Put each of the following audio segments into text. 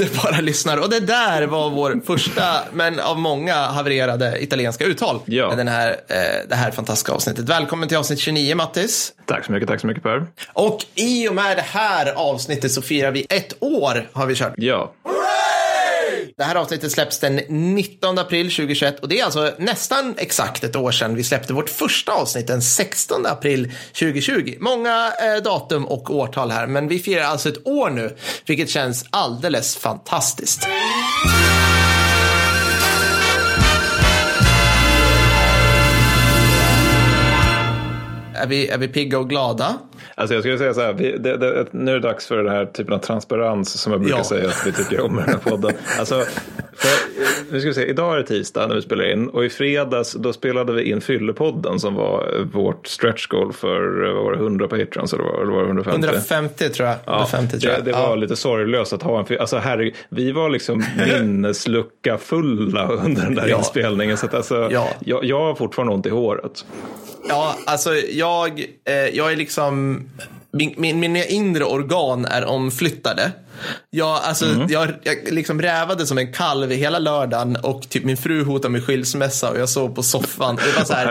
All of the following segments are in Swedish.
underbara lyssnare. Och det där var vår första, men av många havererade italienska uttal. Ja. Den här, eh, det här fantastiska avsnittet. Välkommen till avsnitt 29, Mattis. Tack så mycket, tack så mycket Per. Och i och med det här avsnittet så firar vi ett år har vi kört. Ja, det här avsnittet släpps den 19 april 2021 och det är alltså nästan exakt ett år sedan vi släppte vårt första avsnitt den 16 april 2020. Många eh, datum och årtal här, men vi firar alltså ett år nu, vilket känns alldeles fantastiskt. Är vi, är vi pigga och glada? Alltså jag skulle säga så här, vi, det, det, nu är det dags för den här typen av transparens som jag brukar Ja. säga att vi tycker om i den här podden. Alltså, för, nu ska vi se, idag är det tisdag när vi spelar in och i fredags då spelade vi in Fyllepodden som var eh, vårt stretch goal för eh, var det, 100 patrons eller var, eller var det 150? 150 tror jag. 150 tror jag. det, det var Ja. lite sorglöst att ha en, alltså herregud, vi var liksom minneslucka fulla under den där Ja. inspelningen. Så att alltså, Ja. jag, jag har fortfarande ont i håret. Ja, alltså jag, eh, jag är liksom, min, min, mina inre organ är omflyttade. Jag, alltså, jag, jag liksom rävade som en kalv hela lördagen och typ min fru hotade med skilsmässa och jag sov på soffan. Det var så här,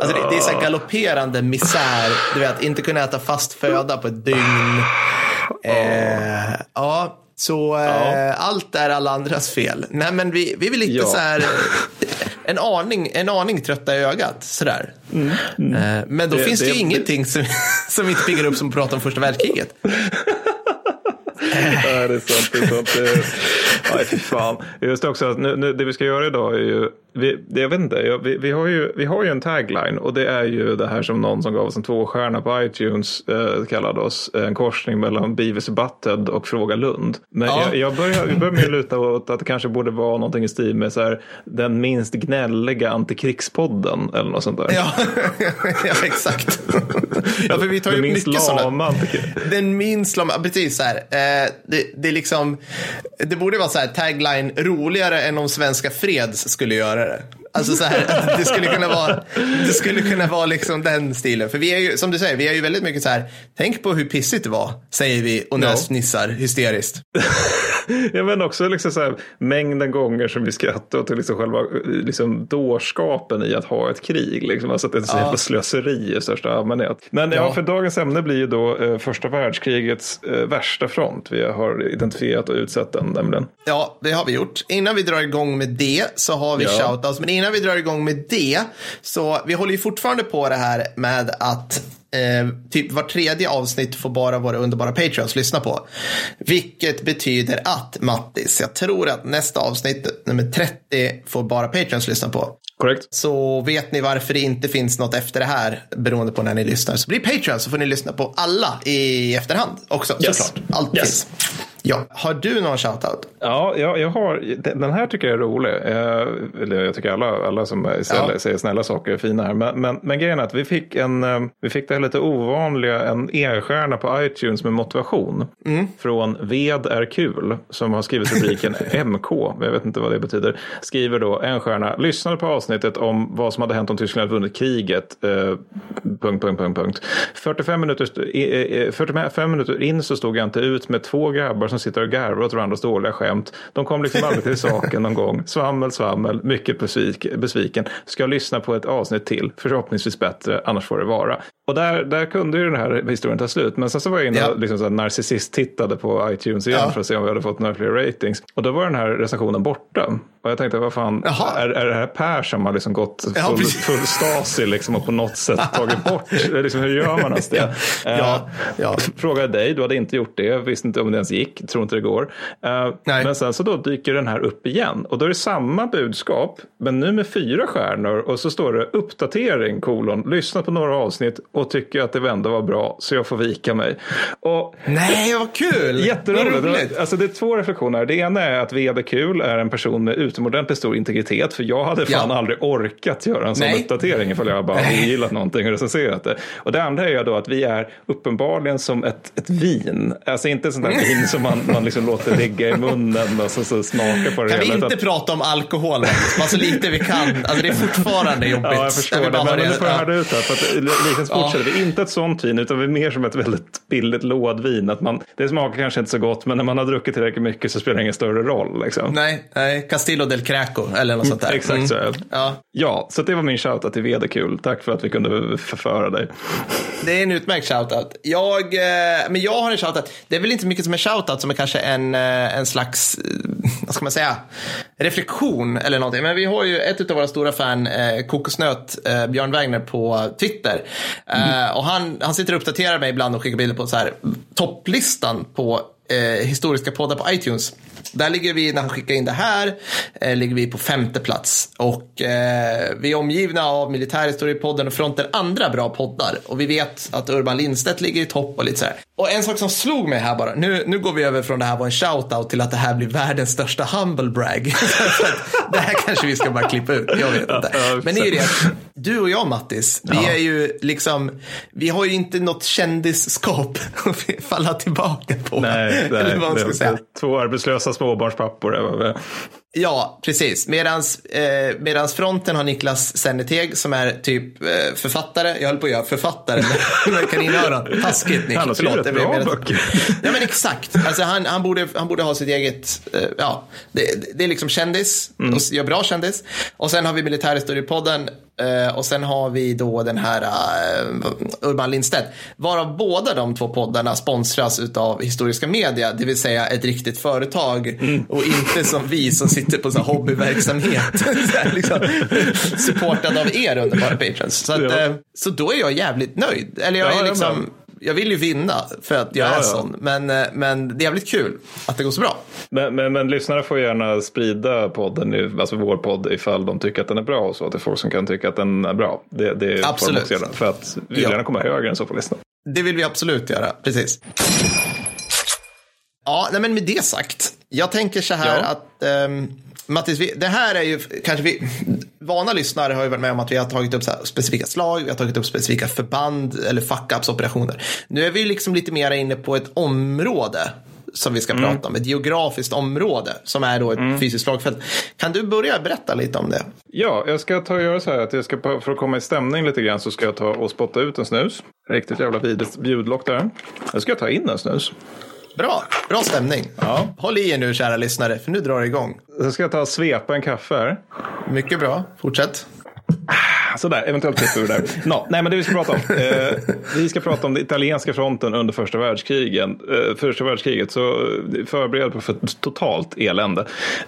alltså, det, det är så här galopperande misär. Du vet, inte kunna äta fast föda på ett dygn. Eh, ja, så eh, allt är alla andras fel. Nej, men vi, vi är väl lite Ja. så här, en aning, en aning trötta i ögat. Sådär. Eh, Men då Det- finns det, ju det- ingenting som, som inte piggar upp som att prata om första världskriget. Ja, det är sant. Det är sant. Det är... Aj, fan. Just också, att nu, nu, det vi ska göra idag är ju, vi, jag vet inte, vi, vi, har ju, vi har ju en tagline och det är ju det här som någon som gav oss en tvåstjärna på iTunes eh, kallade oss, en korsning mellan Beavis och Butthead och Fråga Lund. Men Ja. jag, jag börjar, jag börjar med luta åt att det kanske borde vara någonting i stil med så här, den minst gnälliga antikrigspodden eller något sånt där. Ja, ja exakt. Ja, för vi tar ju den minst mycket lama. Den minst lama, precis så här. Eh, det, det liksom, det borde vara så här tagline roligare än om Svenska Freds skulle göra det. Alltså så här, det skulle kunna vara, det skulle kunna vara liksom den stilen. För vi är ju, som du säger, vi är ju väldigt mycket så här, tänk på hur pissigt det var, säger vi och näsfnissar hysteriskt. Ja, men också liksom så här, mängden gånger som vi skrattar åt liksom själva liksom dårskapen i att ha ett krig. Liksom. Alltså att det är så Ja. slöseri i största allmänhet. Men ja. Ja. för dagens ämne blir ju då eh, första världskrigets eh, värsta front. Vi har identifierat och utsett den nämligen. Ja, det har vi gjort. Innan vi drar igång med det så har vi Ja. shoutouts. Men innan vi drar igång med det så vi håller ju fortfarande på det här med att eh, typ var tredje avsnitt får bara våra underbara patreons lyssna på. Vilket betyder att Mattis, jag tror att nästa avsnitt, nummer 30, får bara patreons lyssna på. Korrekt? Så vet ni varför det inte finns något efter det här, beroende på när ni lyssnar, så blir Patreon så får ni lyssna på alla i efterhand också, Yes. såklart. Allt Yes. finns. Ja, har du någon shoutout? Ja, jag, jag har, den här tycker jag är rolig. Eh, eller jag tycker alla, alla som snälla, Ja. säger snälla saker är fina här. Men, men, men grejen är att vi fick, en, eh, vi fick det här lite ovanliga, en e-stjärna på iTunes med motivation. Från Ved är kul, som har skrivit rubriken MK. Jag vet inte vad det betyder. Skriver då en stjärna. Lyssnade på avsnittet om vad som hade hänt om Tyskland hade vunnit kriget. Eh, punkt, punkt, punkt, punkt. 45 minuter, st- eh, eh, 45 minuter in så stod jag inte ut med två grabbar som sitter och garvar åt varandras dåliga skämt. De kom liksom aldrig till saken någon gång. Svammel, svammel, mycket besvik, besviken. Ska lyssna på ett avsnitt till, förhoppningsvis bättre, annars får det vara. Och där, där kunde ju den här historien ta slut. Men sen så var jag inne Ja. och liksom narcissist-tittade på iTunes igen Ja. för att se om vi hade fått några fler ratings. Och då var den här recensionen borta. Och jag tänkte, vad fan, Jaha. är, är det här Per som har liksom gått Ja, full, precis. full Stasi liksom och på något sätt tagit bort? liksom, hur gör man ens det? Ja, Eh, ja, ja. Frågade dig, du hade inte gjort det, visste inte om det ens gick, tror inte det går. Nej. Men sen så då dyker den här upp igen och då är det samma budskap, men nu med fyra stjärnor och så står det uppdatering, kolon, lyssna på några avsnitt och tycker att det ändå var bra så jag får vika mig. Och Nej, vad kul! Jätteroligt. Vad roligt. alltså det är två reflektioner. Det ena är att VD Kul är en person med utomordentligt stor integritet. För jag hade fan Ja. aldrig orkat göra en sån Nej. uppdatering ifall jag bara gillat någonting och recenserat det. Och det andra är ju då att vi är uppenbarligen som ett, ett vin. Alltså inte ett sånt där vin som man, man liksom låter ligga i munnen och så, så smaka på det Kan vi hela. inte utan- prata om alkohol? Bara så lite vi kan. Alltså det är fortfarande jobbigt. Ja, jag förstår det. Men nu får jag Ja. härda ut här. För att Ja. känner vi inte ett sånt vin utan vi är mer som ett väldigt billigt lådvin. Att man, det smakar kanske inte så gott men när man har druckit tillräckligt mycket så spelar det ingen större roll. Liksom. Nej, nej, Castillo del Craco eller något sånt där. Exakt Mm. så är det. Ja, Ja, så det var min shoutout till Vederkul. Tack för att vi kunde förföra dig. det är en utmärkt shoutout. Jag, eh, men jag har en shoutout. Det är väl inte mycket som en shoutout som är kanske en, eh, en slags, eh, vad ska man säga, reflektion eller någonting. Men vi har ju ett av våra stora fan, Kokosnöt, Björn Wagner på Twitter. Eh, och han, han sitter och uppdaterar mig ibland och skickar bilder på så här, topplistan på eh, historiska poddar på iTunes. Där ligger vi, när han skickar in det här, eh, ligger vi på femte plats. Och eh, vi är omgivna av Militärhistoriepodden och Fronten andra bra poddar. Och vi vet att Urban Lindstedt ligger i topp och lite så här. Och en sak som slog mig här bara, nu, nu går vi över från det här var en shoutout till att det här blir världens största humble brag. Det här kanske vi ska bara klippa ut, jag vet inte. Men det är ju det, du och jag Mattis, vi är ju liksom, vi har ju inte något kändisskap att falla tillbaka på. Nej, nej Eller vad man ska säga. två arbetslösa småbarnspappor. Ja, precis. Medans, eh, medans fronten har Niklas Senneteg som är typ eh, författare. Jag höll på att göra författare med, kaninöron. Taskigt Nick. Han har skrivit Förlåt, det blev bra böcker. Ja men exakt. Alltså, han, han, borde, han borde ha sitt eget, eh, ja, det, det är liksom kändis, Mm. och gör bra kändis. Och sen har vi Militärhistoriepodden eh, och sen har vi då den här uh, Urban Lindstedt. Varav båda de två poddarna sponsras av Historiska Media, det vill säga ett riktigt företag Mm. och inte som vi som sitter på så här hobbyverksamhet. så här, liksom, supportad av er underbara patrons. Så, att, Ja. eh, så då är jag jävligt nöjd. Eller jag Ja, är liksom, jag vill ju vinna för att jag Ja, är ja. sån. Men, eh, men det är jävligt kul att det går så bra. Men, men, men lyssnare får gärna sprida podden, alltså vår podd, ifall de tycker att den är bra och så. Till folk som kan tycka att den är bra. Det, det Absolut. också göra. För att vi vill Ja. gärna komma högre än så på listan. Det vill vi absolut göra, precis. Ja, nej, men med det sagt. Jag tänker så här Ja. att ehm, Mattis, vi, det här är ju kanske vi, vana lyssnare har ju varit med om att vi har tagit upp specifika slag, vi har tagit upp specifika förband eller fuck-ups operationer. Nu är vi liksom lite mer inne på ett område som vi ska Mm. prata om, ett geografiskt område som är då ett fysiskt slagfält. Kan du börja berätta lite om det? Ja, jag ska ta och göra så här att jag ska, för att komma i stämning lite grann så ska jag ta och spotta ut en snus. Riktigt jävla vidrigt bjudlock där. Nu ska jag ta in en snus. Bra, bra stämning. Ja. Håll i er nu kära lyssnare, för nu drar det igång. Så ska jag ta och svepa en kaffe här. Mycket bra, fortsätt. Sådär, eventuellt klipper vi där. Nå, nej, men det vi ska prata om. Eh, vi ska prata om den italienska fronten under första världskriget. Eh, första världskriget, så förbered på för totalt elände.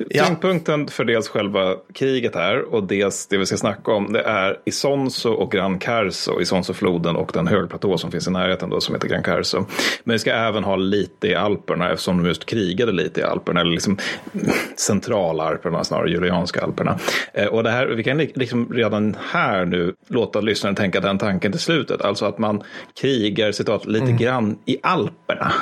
Ja. Tyngdpunkten för dels själva kriget här och dels det vi ska snacka om, det är Isonzo och Gran Carso, Isonzo-floden och den högplatå som finns i närheten då som heter Gran Carso. Men vi ska även ha lite i Alperna eftersom de just krigade lite i Alperna, eller liksom centralalperna snarare, Julianska alperna. Eh, och det här, vi kan li- liksom redan här nu låta lyssnaren tänka den tanken till slutet, alltså att man krigar citat lite grann i Alperna.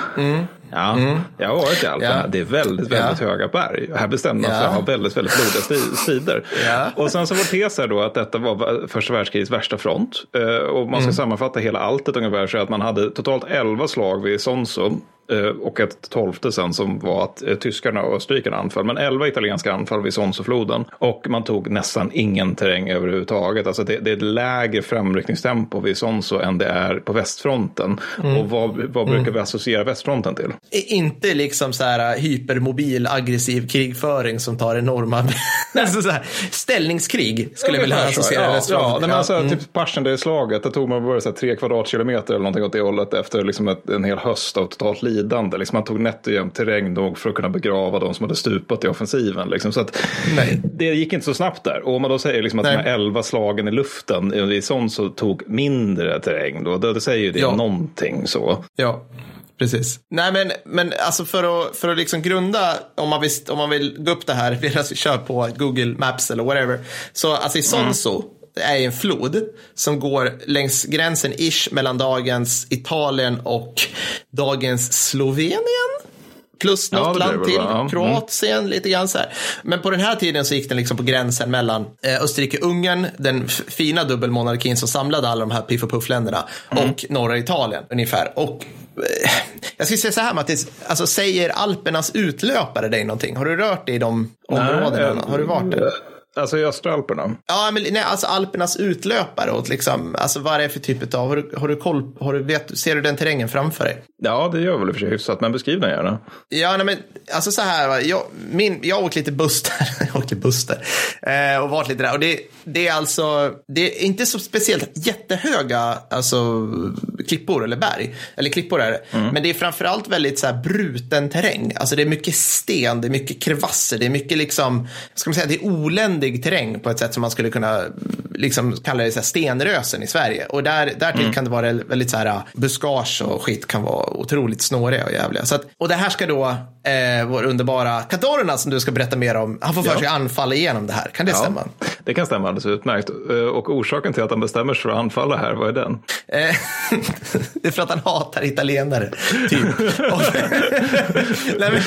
Ja, jag har varit i Alperna. Ja. Det är väldigt, väldigt Ja. höga berg. Här bestämde man sig Ja. för att ha väldigt, väldigt blodiga sidor. Ja. Och sen så var tes här då att detta var första världskrigets värsta front. Eh, Och man ska Mm. sammanfatta hela alltet ungefär så att man hade totalt 11 slag vid Sonso. Eh, Och ett tolfte sen som var att eh, tyskarna och österrikarna anföll. Men 11 italienska anfall vid Sonsofloden. Och man tog nästan ingen terräng överhuvudtaget. Alltså det, det är ett lägre framryckningstempo vid Sonso än det är på västfronten. Mm. Och vad, vad brukar vi associera västfronten till? Inte liksom så här hypermobil aggressiv krigföring som tar enorma alltså så här, ställningskrig skulle jag vilja associera ja, västfronten ja, till. nej, men alltså, Mm. Typ Passchendaele-slaget, där tog man bara så här, tre kvadratkilometer eller någonting åt det hållet efter liksom ett, en hel höst av totalt lidande. Liksom, man tog nätt och jämnt terräng nog för att kunna begrava de som hade stupat i offensiven. Liksom. Så att, Nej. Det gick inte så snabbt där. Och om man då säger liksom att Nej. de här elva slagen i luften, i sånt så tog mindre terräng, då, då, då säger ju det Ja. någonting så. Ja, precis. Nej, men, men alltså för att, för att liksom grunda, om man, vill, om man vill gå upp det här medan vi kör på Google Maps eller whatever. Så alltså i Sonso är en flod som går längs gränsen ish mellan dagens Italien och dagens Slovenien. Plus Ja, något blir land det till? Ja. Mm. Kroatien, lite grann så här. Men på den här tiden så gick den liksom på gränsen mellan eh, Österrike-Ungern, den fina dubbelmonarkin som samlade alla de här piff och puff-länderna, Mm. och norra Italien ungefär. Och eh, jag skulle säga så här Mattis, alltså säger Alpernas utlöpare dig någonting? Har du rört dig i de områdena? Nej, Har du varit där? Alltså i östra Alperna? Ja, men nej, alltså Alpernas utlöpare. Och liksom, alltså vad är det för typ av, har du, har du koll, har du, vet, ser du den terrängen framför dig? Ja, det gör väl i och för sig hyfsat, men beskriv den gärna. Ja, nej, men alltså så här, va, jag, min, jag har åkt lite buss där, jag har åkt lite buss där, eh, och varit lite där. Och det, det är alltså, det är inte så speciellt jättehöga alltså, klippor eller berg, eller klippor är det, mm. men det är framförallt väldigt så här bruten terräng. Alltså det är mycket sten, det är mycket krevasser, det är mycket liksom, ska man säga, det är oländig terräng på ett sätt som man skulle kunna liksom kalla det så stenrösen i Sverige. Och där, därtill mm. kan det vara väldigt så här, buskage och skit kan vara otroligt snåriga och jävliga. Så att, och det här ska då eh, vår underbara Kadorna som du ska berätta mer om, han får för sig ja. anfalla igenom det här. Kan det ja, stämma? Det kan stämma alldeles utmärkt. Eh, och orsaken till att han bestämmer sig för att anfalla här, vad är den? Eh, det är för att han hatar italienare, typ. nej, men,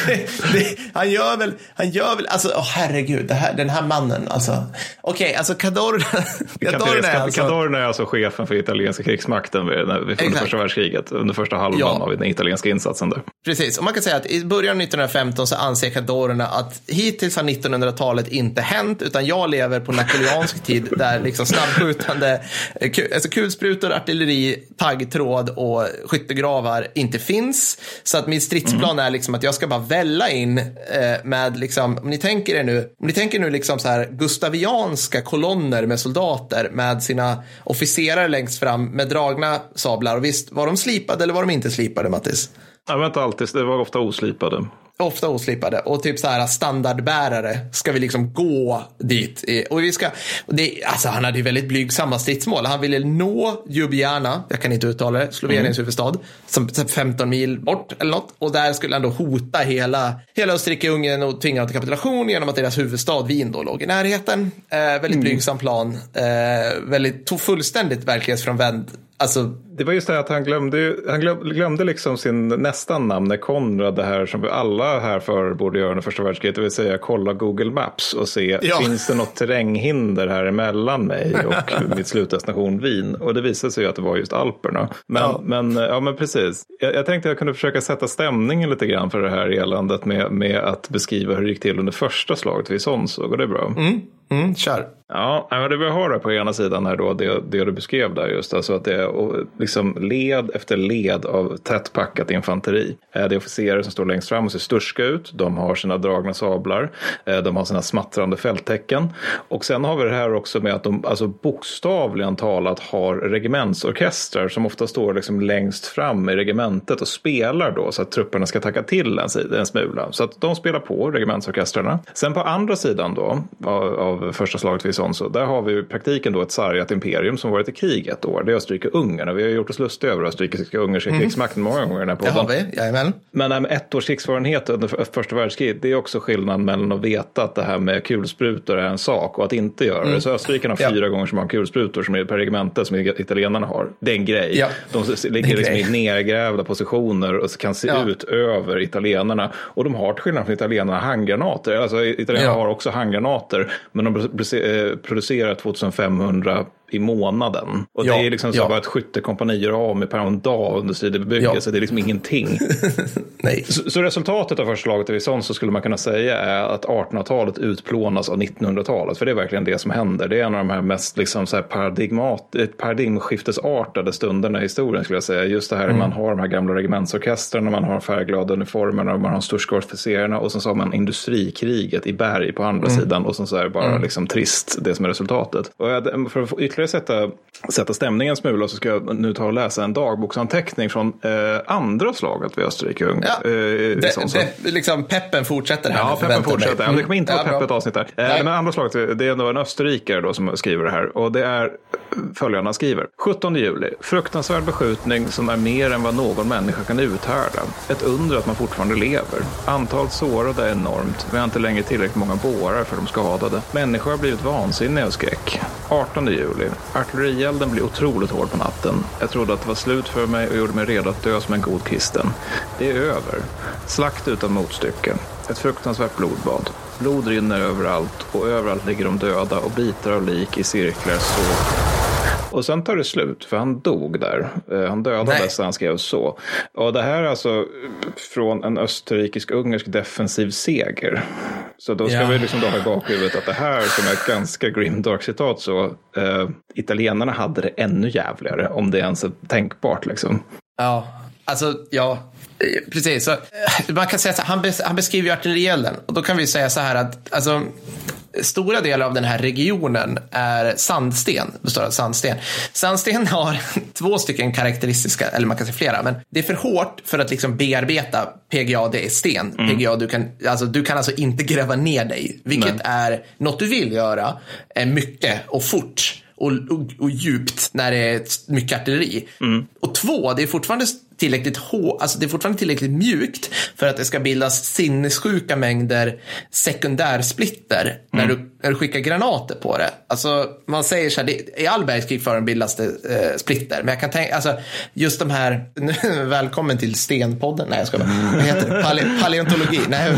det, han gör väl, han gör väl, alltså oh, herregud, här, den här mannen, alltså. Okej, okay, alltså Cadorna. Cadorna är, alltså, Cadorna är alltså chefen för italienska krigsmakten vid, vid första världskriget, under första halvan ja. av den italienska insatsen där. Precis, och man kan säga att i början av 1915 så anser Cadorna att hittills har 1900-talet inte hänt, utan jag lever på napoleonsk tid där liksom snabbskjutande, alltså kulsprutor, artilleri, taggtråd och skyttegravar inte finns. Så att min stridsplan mm. är liksom att jag ska bara välla in eh, med, liksom, om ni tänker er nu, om ni tänker nu liksom så här gustavianska kolonner med soldater med sina officerare längst fram med dragna sablar. Och visst, var de slipade eller var de inte slipade, Mattis? Nej, vet inte alltid, det var ofta oslipade. Ofta oslipade och typ så här standardbärare ska vi liksom gå dit. Och vi ska, det, alltså han hade ju väldigt blygsamma stridsmål. Han ville nå Ljubljana, jag kan inte uttala det, Sloveniens mm. huvudstad, som 15 mil bort eller något. Och där skulle han då hota hela, hela Österrike-Ungern och tvinga dem till kapitulation genom att deras huvudstad Wien då låg i närheten. Eh, väldigt mm. blygsam plan, eh, väldigt fullständigt verklighetsfrånvänd Alltså, det var just det att han glömde, han glömde liksom sin nästan namn, Konrad, det här som vi alla här för borde göra under första världskriget, det vill säga kolla Google Maps och se, ja. finns det något terränghinder här emellan mig och mitt slutdestination Wien? Och det visade sig att det var just Alperna. Men, ja. men, ja, men precis, jag, jag tänkte att jag kunde försöka sätta stämningen lite grann för det här eländet med, med att beskriva hur det gick till under första slaget vid Sonsog, och det är bra. Mm. Mm, kör. Ja, det vi har på ena sidan här då, det, det du beskrev där just, alltså att det är liksom led efter led av tätt packat infanteri. Eh, det är officerare som står längst fram och ser sturska ut. De har sina dragna sablar. Eh, de har sina smattrande fälttecken. Och sen har vi det här också med att de alltså bokstavligen talat har regementsorkestrar som ofta står liksom längst fram i regementet och spelar då så att trupperna ska tacka till en, en smula. Så att de spelar på regementsorkestrarna. Sen på andra sidan då av första slaget vid Sonso. Där har vi i praktiken då ett sargat imperium som varit i krig ett år. Det är Österrike-Ungern. Vi har gjort oss lustiga över österrikiska ungerska mm. krigsmakten många gånger. Den här det har vi, jajamän. Men med ett års krigsfarenhet under första världskriget, det är också skillnaden mellan att veta att det här med kulsprutor är en sak och att inte göra mm. det. Så Österrike har fyra ja. gånger så många kulsprutor som är per regemente som italienarna har. Det är en grej. Ja. De ligger liksom i nergrävda positioner och kan se ja. ut över italienarna. Och de har till skillnad från italienarna handgranater. Alltså italienarna har också handgranater. Men de Eh, producerar 2500 i månaden. Och ja, det är liksom så ja. bara ett skyttekompani gör av med per en dag under sidebebyggelse. Ja. Det är liksom ingenting. Nej. Så, så, resultatet av förslaget i sånt så skulle man kunna säga är att 1800-talet utplånas av 1900-talet. För det är verkligen det som händer. Det är en av de här mest liksom så här paradigmat, paradigmskiftesartade stunderna i historien skulle jag säga. Just det här mm. man har de här gamla regementsorkestrarna, man har färgglada uniformerna, man har sturska officerarna och sen så har man industrikriget i berg på andra mm. sidan och sen så är det bara mm. liksom trist det som är resultatet. Och för att få ytterligare ytterligare sätta, sätta stämningen en smula så ska jag nu ta och läsa en dagboksanteckning från eh, andra slaget vid Österrike. Ja, eh, liksom peppen fortsätter här. Ja, peppen fortsätter. Mm. Det kommer inte vara ja, peppet avsnitt där. Eh, men andra slaget, det är ändå en österrikare då som skriver det här. Och det är följande han skriver. 17 juli. Fruktansvärd beskjutning som är mer än vad någon människa kan uthärda. Ett under att man fortfarande lever. Antalet sårade är enormt. Vi har inte längre tillräckligt många bårar för de skadade. Människor har blivit vansinniga av skräck. 18 juli. Artillerielden blev otroligt hård på natten. Jag trodde att det var slut för mig och gjorde mig redo att dö som en god kristen. Det är över. Slakt utan motstycke. Ett fruktansvärt blodbad. Blod rinner överallt och överallt ligger de döda och bitar av lik i cirklar så och sen tar det slut, för han dog där. Eh, han dödades när han skrev så. Och det här är alltså från en österrikisk-ungersk defensiv seger. Så då ska Ja. vi liksom då ha i bakhuvudet att det här som är ett ganska grimdark citat så eh, italienarna hade det ännu jävligare om det ens är tänkbart liksom. Ja, alltså ja. Precis, så, eh, man kan säga så här, han, bes, han beskriver ju artillerielden och då kan vi säga så här att alltså, stora delar av den här regionen är sandsten, består av sandsten. Sandsten har två stycken karaktäristiska, eller man kan säga flera, men det är för hårt för att liksom bearbeta PGA, det är sten. PGA, du kan, alltså, du kan alltså inte gräva ner dig, vilket är något du vill göra eh, mycket och fort och, och, och djupt när det är mycket artilleri. Och två, det är fortfarande tillräckligt hå, alltså det är fortfarande tillräckligt mjukt för att det ska bildas sinnessjuka mängder sekundärsplitter när, du, när du skickar granater på det. Alltså man säger så här, det, i all bergskrigföring bildas det eh, splitter, men jag kan tänka, alltså just de här, nu, välkommen till Stenpodden, nej jag ska bara, vad heter det, Pale, paleontologi, nej,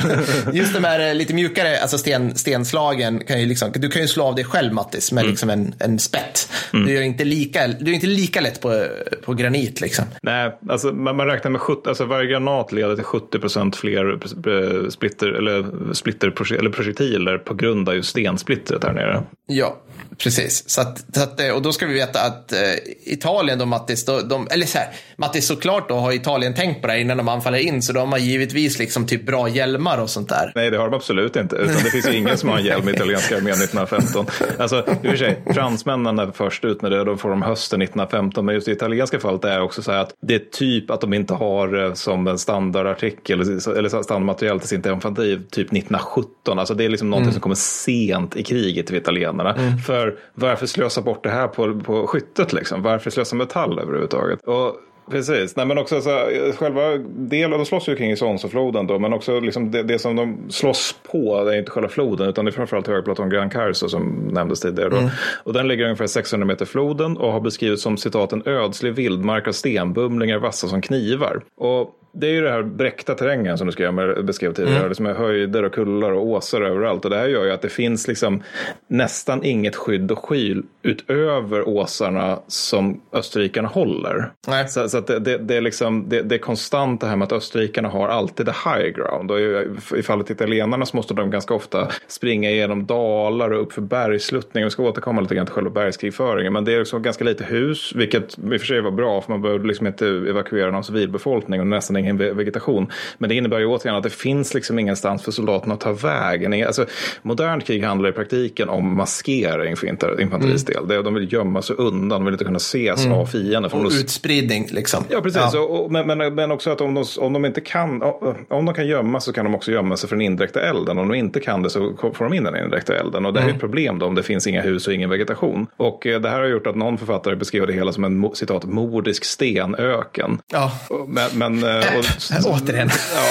just de här eh, lite mjukare, alltså sten, stenslagen kan ju liksom, du kan ju slå av dig själv Mattis med liksom en, en spett. Du är inte lika, du är inte lika lätt på, på granit liksom. Nej, alltså man, man räknar med 70, alltså varje granat leder till 70 procent fler eh, splitter eller, splitter eller projektiler på grund av just stensplittret där nere. Ja, precis. Så att, så att, och då ska vi veta att eh, Italien, då, Mattis, då, de, eller så här, Mattis såklart då har Italien tänkt på det här innan de anfaller in, så de har givetvis liksom typ bra hjälmar och sånt där. Nej, det har de absolut inte. Utan det finns ju ingen som har en hjälm i italienska armén 1915. Alltså, i och för sig, fransmännen är först ut med det då får de hösten 1915. Men just i italienska fallet är det också så här att det är typ att de inte har det som en standardartikel eller standardmaterial till sin infanteriv typ 1917. Alltså det är liksom någonting som kommer sent i kriget till italienarna. För varför slösa bort det här på, på skyttet liksom? Varför slösa metall överhuvudtaget? Och Precis, Nej, men också så här, själva delen, de slåss ju kring Isonzofloden då, men också liksom det, det som de slåss på, det är inte själva floden, utan det är framförallt högplaton Gran Carso som nämndes tidigare. Då. Och den ligger ungefär 600 meter floden och har beskrivits som citat en ödslig vildmark av stenbumlingar vassa som knivar. Och det är ju det här bräckta terrängen som du skrev, beskrev tidigare. Mm. Det som är höjder och kullar och åsar överallt. Och det här gör ju att det finns liksom nästan inget skydd och skyl utöver åsarna som österrikarna håller. Nej. Så, så det, det, det, är liksom, det, det är konstant det här med att österrikarna har alltid the high ground. Och i, fallet italienarna så måste de ganska ofta springa igenom dalar och upp för bergsluttningar. Vi ska återkomma lite grann till själva bergskrigföringen. Men det är liksom ganska lite hus, vilket i och för sig var bra. För man behövde liksom inte evakuera någon civilbefolkning och nästan ingen vegetation. Men det innebär ju återigen att det finns liksom ingenstans för soldaterna att ta vägen. Alltså, modernt krig handlar i praktiken om maskering för infanterins del. Det, de vill gömma sig undan, de vill inte kunna ses av fienden. Och utspridning liksom. Ja, precis. Ja. Och, men, men, men också att om de, om de inte kan, om de kan gömma så kan de också gömma sig för den indirekta elden. Om de inte kan det så får de in den indirekta elden. Och det här är ett problem då om det finns inga hus och ingen vegetation. Och eh, det här har gjort att någon författare beskriver det hela som en citat mordisk stenöken. Ja. Men, men och, Återigen. Ja,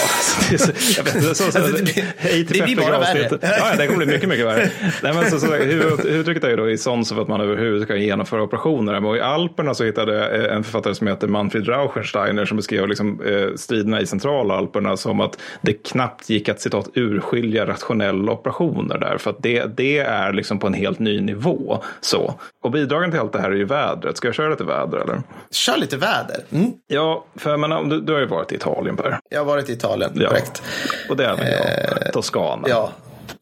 det, så, jag vet, så, så, Alltså, det blir- hej till det blir bara värre. Ja, det kommer bli mycket, mycket värre. Nej, men så, så, huvud, huvuduttrycket är ju då i sånt så för att man överhuvudtaget kan genomföra operationer. Och i Alperna så hittade jag en författare som heter Manfred Rauschensteiner som beskrev liksom, eh, striderna i centralalperna som att det knappt gick att citat urskilja rationella operationer där. För att det, det är liksom på en helt ny nivå. Så. Och bidragen till allt det här är ju vädret. Ska jag köra lite väder eller? Kör lite väder. Mm. Ja, för jag menar, du, du har ju varit Italien Per. Jag har varit i Italien, Ja. korrekt. Och det är även jag. Toscana. Ja.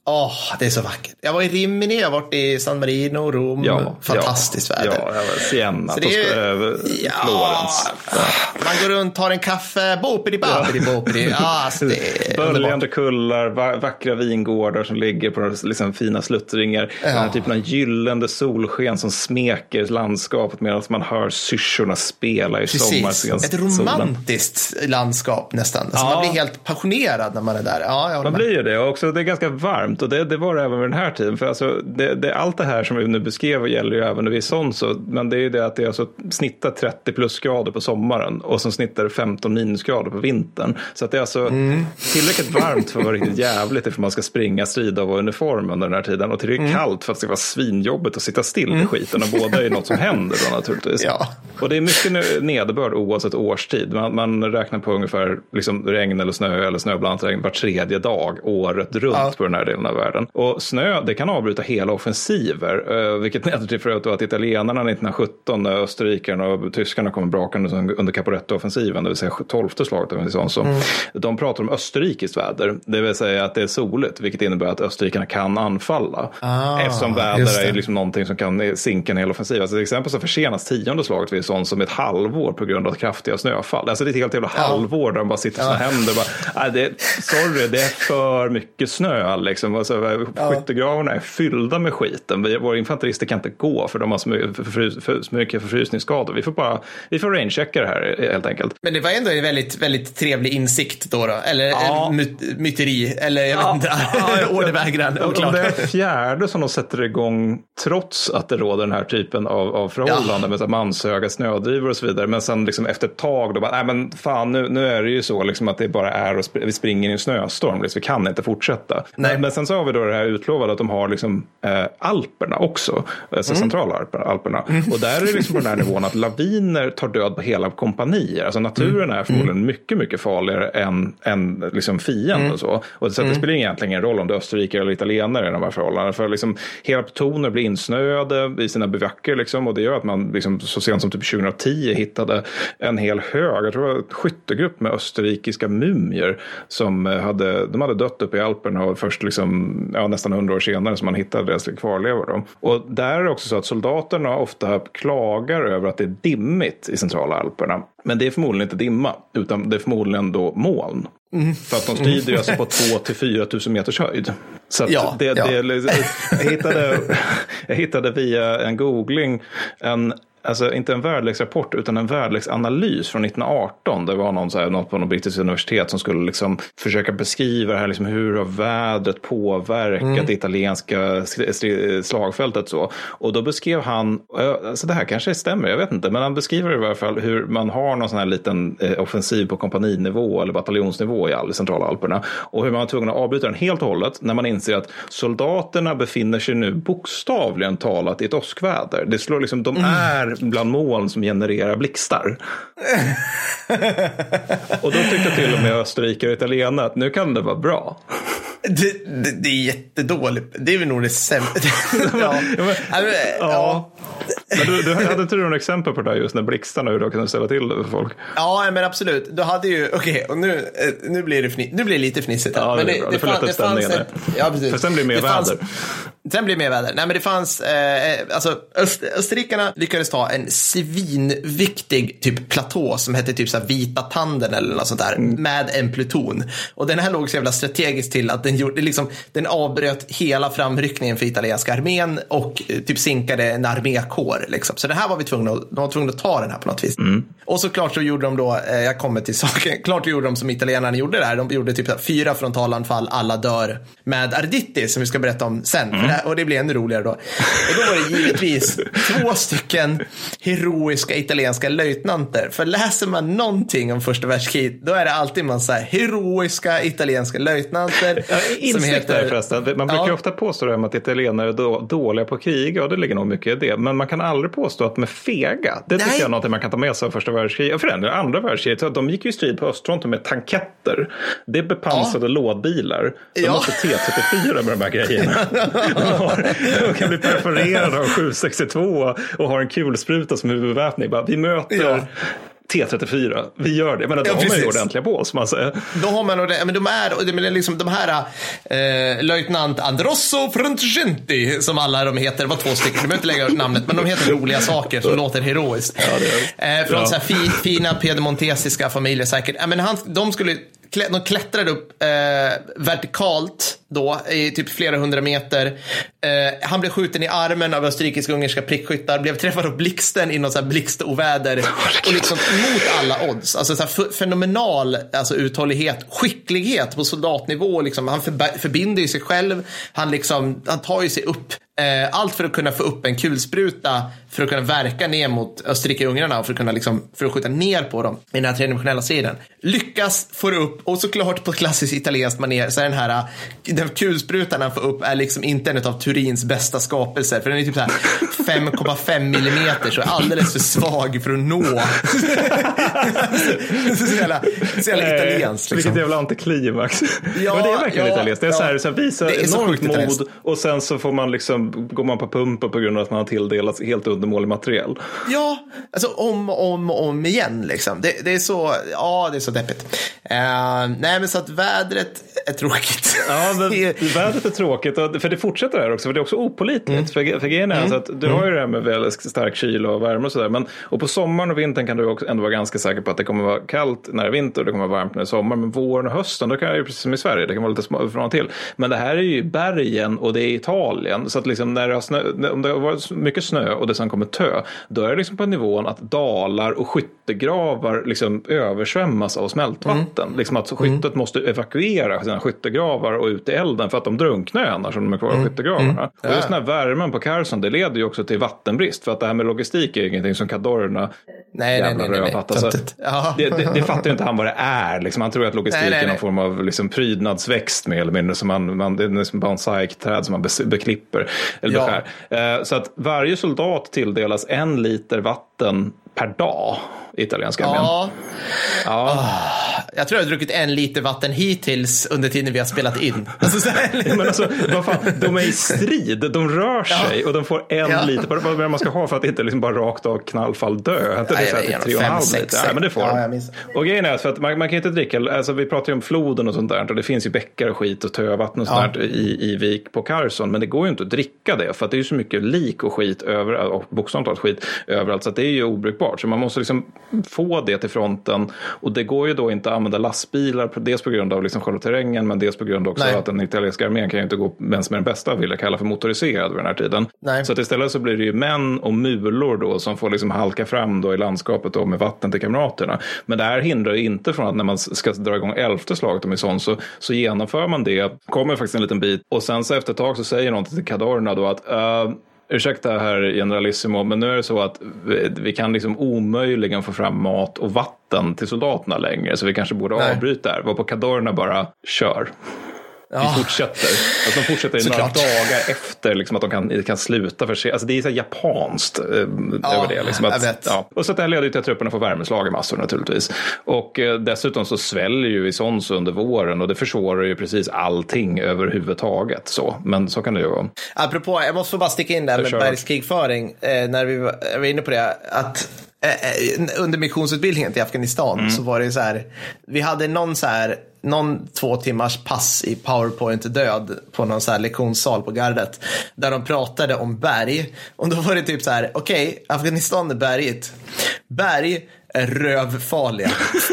Åh, det är så vackert. Jag var i Rimini, jag har varit i San Marino, Rom. Ja, Fantastiskt ja, väder. Ja, ja, Siena, Så det är- Tosca- eh, Florens. Man går runt, tar en kaffe, bopidi babidi bopidi. Ja, alltså underbart. Böljande kullar, va- vackra vingårdar som ligger på liksom fina sluttringar. Den här typen av gyllene solsken som smeker landskapet medan man hör syrsorna spela i sommarsolen. Ett romantiskt landskap nästan. Alltså Ja. Man blir helt passionerad när man är där. Ja, jag Man blir ju det och också det är ganska varmt och det, det var det även vid den här tiden. För alltså, det, det, allt det här som vi nu beskrev gäller ju även vid sånt så, men det är ju det att det är alltså snittar 30 plusgrader på sommaren och sen snittar det 15 minusgrader på vintern. Så att det är alltså Mm. tillräckligt varmt för att vara riktigt jävligt ifall man ska springa, strida och vara uniform under den här tiden och tillräckligt Mm. kallt för att det ska vara svinjobbigt att sitta still i skiten och båda är något som händer då naturligtvis. Ja. Och det är mycket nederbörd oavsett årstid. Man, man räknar på ungefär liksom regn eller snö eller snöblandat regn var tredje dag året runt Ja. på den här delen delen av världen. Och snö, det kan avbryta hela offensiver, eh, vilket leder till att italienarna 1917, när österrikarna och tyskarna kommer brakande under Caporetto-offensiven, det vill säga tolfte slaget, så, mm. de pratar om österrikiskt väder, det vill säga att det är soligt, vilket innebär att österrikarna kan anfalla. Ah, eftersom väder är liksom någonting som kan sinka en hel offensiv. Alltså till exempel så försenas tionde slaget vid sånt som ett halvår på grund av kraftiga snöfall. Alltså det är ett helt jävla ja. halvår där de bara sitter ja. händer. Bara, det, sorry, det är för mycket snö. Liksom. Alltså, skyttegravarna är fyllda med skiten. Vi, våra infanterister kan inte gå för de har så mycket, förfrys, för, så mycket förfrysningsskador. Vi får bara vi får rangechecka det här helt enkelt. Men det var ändå en väldigt, väldigt trevlig insikt då. då. Eller ja. my, myteri, eller jag vet inte, ja, ordervägran. Om det är fjärde som de sätter igång trots att det råder den här typen av, av förhållanden ja. med manshöga snödrivor och så vidare. Men sen liksom efter ett tag då bara, nej men fan nu, nu är det ju så liksom att det bara är och vi springer i en snöstorm, liksom, vi kan inte fortsätta. Nej. Men sen så har vi då det här utlovade att de har liksom eh, Alperna också, alltså mm. centrala Alperna. Mm. Och där är det liksom på den här nivån att laviner tar död på hela kompanier. Alltså naturen mm. är förmodligen mm. mycket, mycket farligare än, än liksom fienden mm. och så. Och så det mm. spelar egentligen ingen roll om det är österrikare eller italienare i de här förhållandena. För liksom, hela plutoner blir insnöade i sina bivacker liksom, och det gör att man liksom, så sent som typ 2010 hittade en hel hög, jag tror det var en skyttegrupp med österrikiska mumier som hade, de hade dött uppe i Alperna och först liksom, ja, nästan hundra år senare som man hittade deras kvarlevor. Då. Och där är det också så att soldaterna ofta klagar över att det är dimmigt i centrala Alperna. Men det är förmodligen inte dimma, utan det är förmodligen då moln. Mm. För att de strider mm. alltså på 2 till 4 000 meters höjd. Så ja, det, ja. Det, jag, hittade, jag hittade via en googling en alltså inte en väderleksrapport utan en väderleksanalys från 1918. Det var någon, så här, något på något brittiskt universitet som skulle liksom försöka beskriva det här, liksom, hur har vädret påverkat mm. det italienska slagfältet. Så. Och då beskrev han, alltså det här kanske stämmer, jag vet inte, men han beskriver i alla fall hur man har någon sån här liten eh, offensiv på kompaninivå eller bataljonsnivå i all centrala Alperna. Och hur man var tvungen att avbryta den helt och hållet när man inser att soldaterna befinner sig nu bokstavligen talat i ett åskväder. Det slår liksom, de mm. Är bland moln som genererar blixtar. och då tyckte till och med Österrike och italienare att nu kan det vara bra. Det, det, det, är jättedåligt. Det är väl nog det sämsta. ja. ja. ja. Men du, du hade inte du några exempel på det där just när blixtarna hur de kunde ställa till det för folk? Ja, men absolut. Du hade ju, okej, okay, nu, eh, nu, blir det fni, nu blir det lite fnissigt. Ja, det, men det, det, det får lätta stämningen. Ett, ja, precis. För sen blir det mer det väder. Fanns, sen blir det mer väder. Nej, men det fanns, eh, alltså öst, österrikarna lyckades ta en svinviktig typ platå som hette typ så här vita tanden eller något sånt där mm. med en pluton. Och den här låg så jävla strategiskt till att den gjorde, liksom, den avbröt hela framryckningen för italienska armén och eh, typ sinkade en armékår. Liksom. Så det här var vi tvungna att, de var tvungna att ta den här på något vis. Mm. Och såklart så gjorde de då, eh, jag kommer till saken, klart gjorde de som italienarna gjorde det här. De gjorde typ fyra frontalanfall, alla dör med Arditti som vi ska berätta om sen. Mm. och det blir ännu roligare då. Och då var det givetvis två stycken heroiska italienska löjtnanter. För läser man någonting om första världskriget, då är det alltid man så heroiska italienska löjtnanter. Ja, som heter... förresten. Man brukar ja. ofta påstå det att italienare är dåliga på krig, och det ligger nog mycket i det. Men man kan aldrig påstå att de är fega. Det tycker Nej. jag är något man kan ta med sig av första världskriget. För den andra världskriget, de gick ju i strid på östfronten med tanketter. Det är bepansrade ja. lådbilar. De ja. måste T34 med de här grejerna. de, har, de kan bli perforerade av 762 och har en kulspruta som huvudväpning. vi möter ja. T34, vi gör det. Men ja, har man ju ordentliga bås. Man säger. Då har man men de är, men liksom de här eh, löjtnant Androsso Frontgenti som alla de heter, det var två stycken, du behöver inte lägga namnet, men de heter roliga saker som låter heroiskt. Ja, är. Eh, från ja. så här fi, fina piemontesiska familjer säkert. Eh, men han, de skulle de klättrade upp eh, vertikalt då i typ flera hundra meter. Eh, han blev skjuten i armen av österrikisk-ungerska prickskyttar, blev träffad av blixten i något blixtoväder och liksom mot alla odds. Alltså så fenomenal alltså, uthållighet, skicklighet på soldatnivå. Liksom. Han för, förbinder ju sig själv. Han, liksom, han tar ju sig upp Eh, allt för att kunna få upp en kulspruta för att kunna verka ner mot Österrike-ungrarna och för att kunna liksom, för att skjuta ner på dem i den här tredimensionella striden. Lyckas få det upp och såklart på klassiskt italienskt manér så är den här den kulsprutan han får upp är liksom inte en av Turins bästa skapelser för den är typ så här 5,5 millimeter så är alldeles för svag för att nå. så jävla, så jävla italienskt. Liksom. Vilket jävla antiklimax. Ja, men det är verkligen ja, italienskt. Det är ja, så här, så här visa enormt mod och sen så får man liksom, går man på pumpen på grund av att man har tilldelats helt undermålig material. Ja, alltså om och om, om igen liksom. Det, det, är så, ja det är så deppigt. Uh, nej men så att vädret är tråkigt. Ja, men vädret är tråkigt, för det fortsätter här också, för det är också opålitligt. Mm. För, för grejen är mm. alltså att du mm. har ju det här med väldigt stark kyla och värme och sådär, och på sommaren och vintern kan du också ändå vara ganska säker på att det kommer vara kallt när det är vinter och det kommer vara varmt när det är sommar, men våren och hösten, då kan det ju precis som i Sverige, det kan vara lite från till. Men det här är ju bergen och det är Italien, så att liksom när det har snö, om det har varit mycket snö och det sen kommer tö, då är det liksom på nivån att dalar och skyttegravar liksom översvämmas av smältvatten. Mm. Liksom att skyttet mm. måste evakuera sina skyttegravar och ut i elden för att de drunknar annars om de är kvar i mm. skyttegravarna. Mm. Och just den här värmen på Carson, det leder ju också till vattenbrist för att det här med logistik är ingenting som Cadorna Nej, nej, nej. nej, nej. Alltså, det, det, det, fattar ju inte han vad det är. Liksom. Han tror att logistik nej, nej, är någon form av liksom, prydnadsväxt mer eller mindre. Som man, man, det är som bonsai-träd som man beklipper. Eller ja. beskär. Eh, så att varje soldat tilldelas en liter vatten per dag i italienska armén. Ja. ja. Oh, jag tror jag har druckit en liter vatten hittills under tiden vi har spelat in. Alltså, men alltså, fan, de är i strid, de rör sig ja. och de får en ja. liter. Vad är man ska ha för att inte liksom bara rakt av knallfall dö? Inte det är tre och en halv liter? Nej, men det får ja, Och grejen är att, man, man, kan inte dricka, alltså vi pratar ju om floden och sånt där och det finns ju bäckar och skit och tövatten och sånt där i, i vik på Carson. Men det går ju inte att dricka det för att det är ju så mycket lik och skit överallt, och bokstavligt talat skit överallt så att det är ju obrukbart. Så man måste liksom få det till fronten. Och det går ju då inte använda lastbilar, dels på grund av liksom själva terrängen, men dels på grund också Nej. att den italienska armén kan ju inte gå ens med den bästa vill jag kalla för motoriserad vid den här tiden. Nej. Så att istället så blir det ju män och mulor då som får liksom halka fram då i landskapet då med vatten till kamraterna. Men det här hindrar ju inte från att när man ska dra igång elfte slaget om i sån så, så genomför man det, kommer faktiskt en liten bit och sen så efter ett tag så säger någon till kadorerna då att uh, ursäkta herr generalissimo, men nu är det så att vi, kan liksom omöjligen få fram mat och vatten till soldaterna längre, så vi kanske borde Nej. avbryta här. Varpå kadorerna bara kör. Ja. Fortsätter. Att de fortsätter i några dagar efter liksom, att de kan, kan sluta för sig. Alltså, det är så japanskt eh, ja, över det. Liksom, att, ja. Och så det här leder till att trupperna får värmeslag i massor naturligtvis. Och eh, dessutom så sväller ju Isons under våren och det försvårar ju precis allting överhuvudtaget. Så. Men så kan det ju vara. Apropå, jag måste bara sticka in där med bergskrigföring, eh, när vi var, var inne på det. Att under missionsutbildningen till Afghanistan mm. så var det så här, vi hade någon så här någon två timmars pass i powerpoint död på någon så här lektionssal på gardet. Där de pratade om berg. Och då var det typ så här, okej, okay, Afghanistan är berget. Berg är rövfarliga.